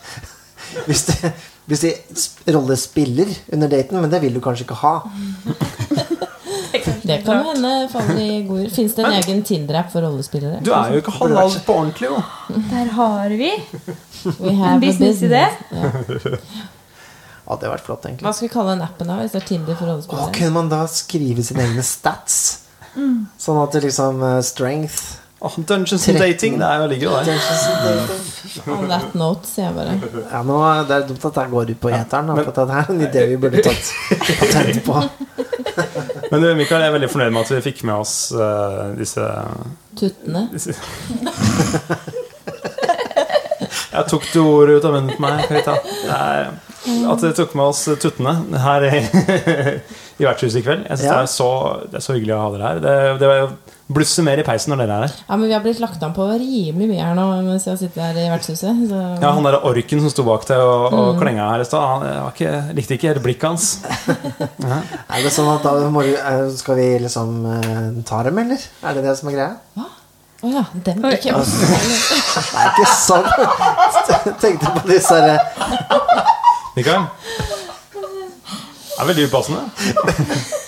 Hvis de, hvis de sp- rollespiller under daten, men det vil du kanskje ikke ha. Det kan hende faller i god jord. Fins det en egen Tinder-app for rollespillere? Du er jo ikke halvt på ordentlig, jo. Der har vi en businessidé. business. Ja. Ja, det hadde vært flott, egentlig. Hva skal vi kalle den appen da? Hvis det er Tinder for rollespillere? rollespillere? kunne man da skrive sine egne stats? Sånn at det liksom uh, Strength Åh, Dungeons and Dating, det er jo ligger jo der. Dungeons and dating. On that note, sier jeg bare. Ja, nå det er dumt at det går ut på eteren. da, For det er en idé vi burde tatt patent på. Men du, Mikael, jeg er veldig fornøyd med at vi fikk med oss uh, disse, Tuttene. disse Jeg tok det ordet ut av munnen på meg, er- At dere tok med oss tuttene her i, i vertshuset i kveld. Jeg synes Ja. det, er så, det er så hyggelig å ha dere her. Det, det blusser mer i peisen når dere er her. Ja, men vi har blitt lagt an på rimelig mye her nå mens jeg sitter her i vertshuset. Så Ja, Han der orken som sto bak deg og, og klenga her i stad, han ikke, likte ikke helt blikket hans. Er det sånn at da må eh, skal vi liksom eh, ta dem, eller? Er det det som er greia? Hva? Å ja, dem. Ikke oss. Nei, ikke sånn. Jeg tenkte på disse herre Mikael? Det er veldig upassende.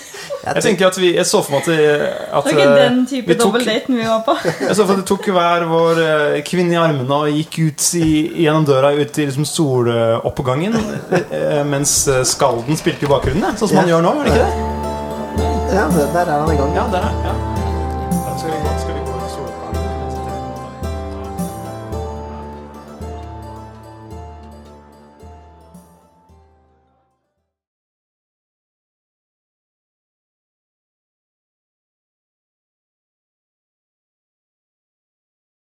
Jeg tenker at vi, jeg så for meg at, at Det var ikke eh, den type dobbeltdaten vi var på. Jeg så for at vi tok hver vår eh, kvinne i armene og gikk ut i, gjennom døra ut i liksom soloppgangen, eh, mens eh, skalden spilte i bakgrunnen. Sånn som han gjør nå, var det ikke det? Ja, der er han i gang. Ja, der er, ja.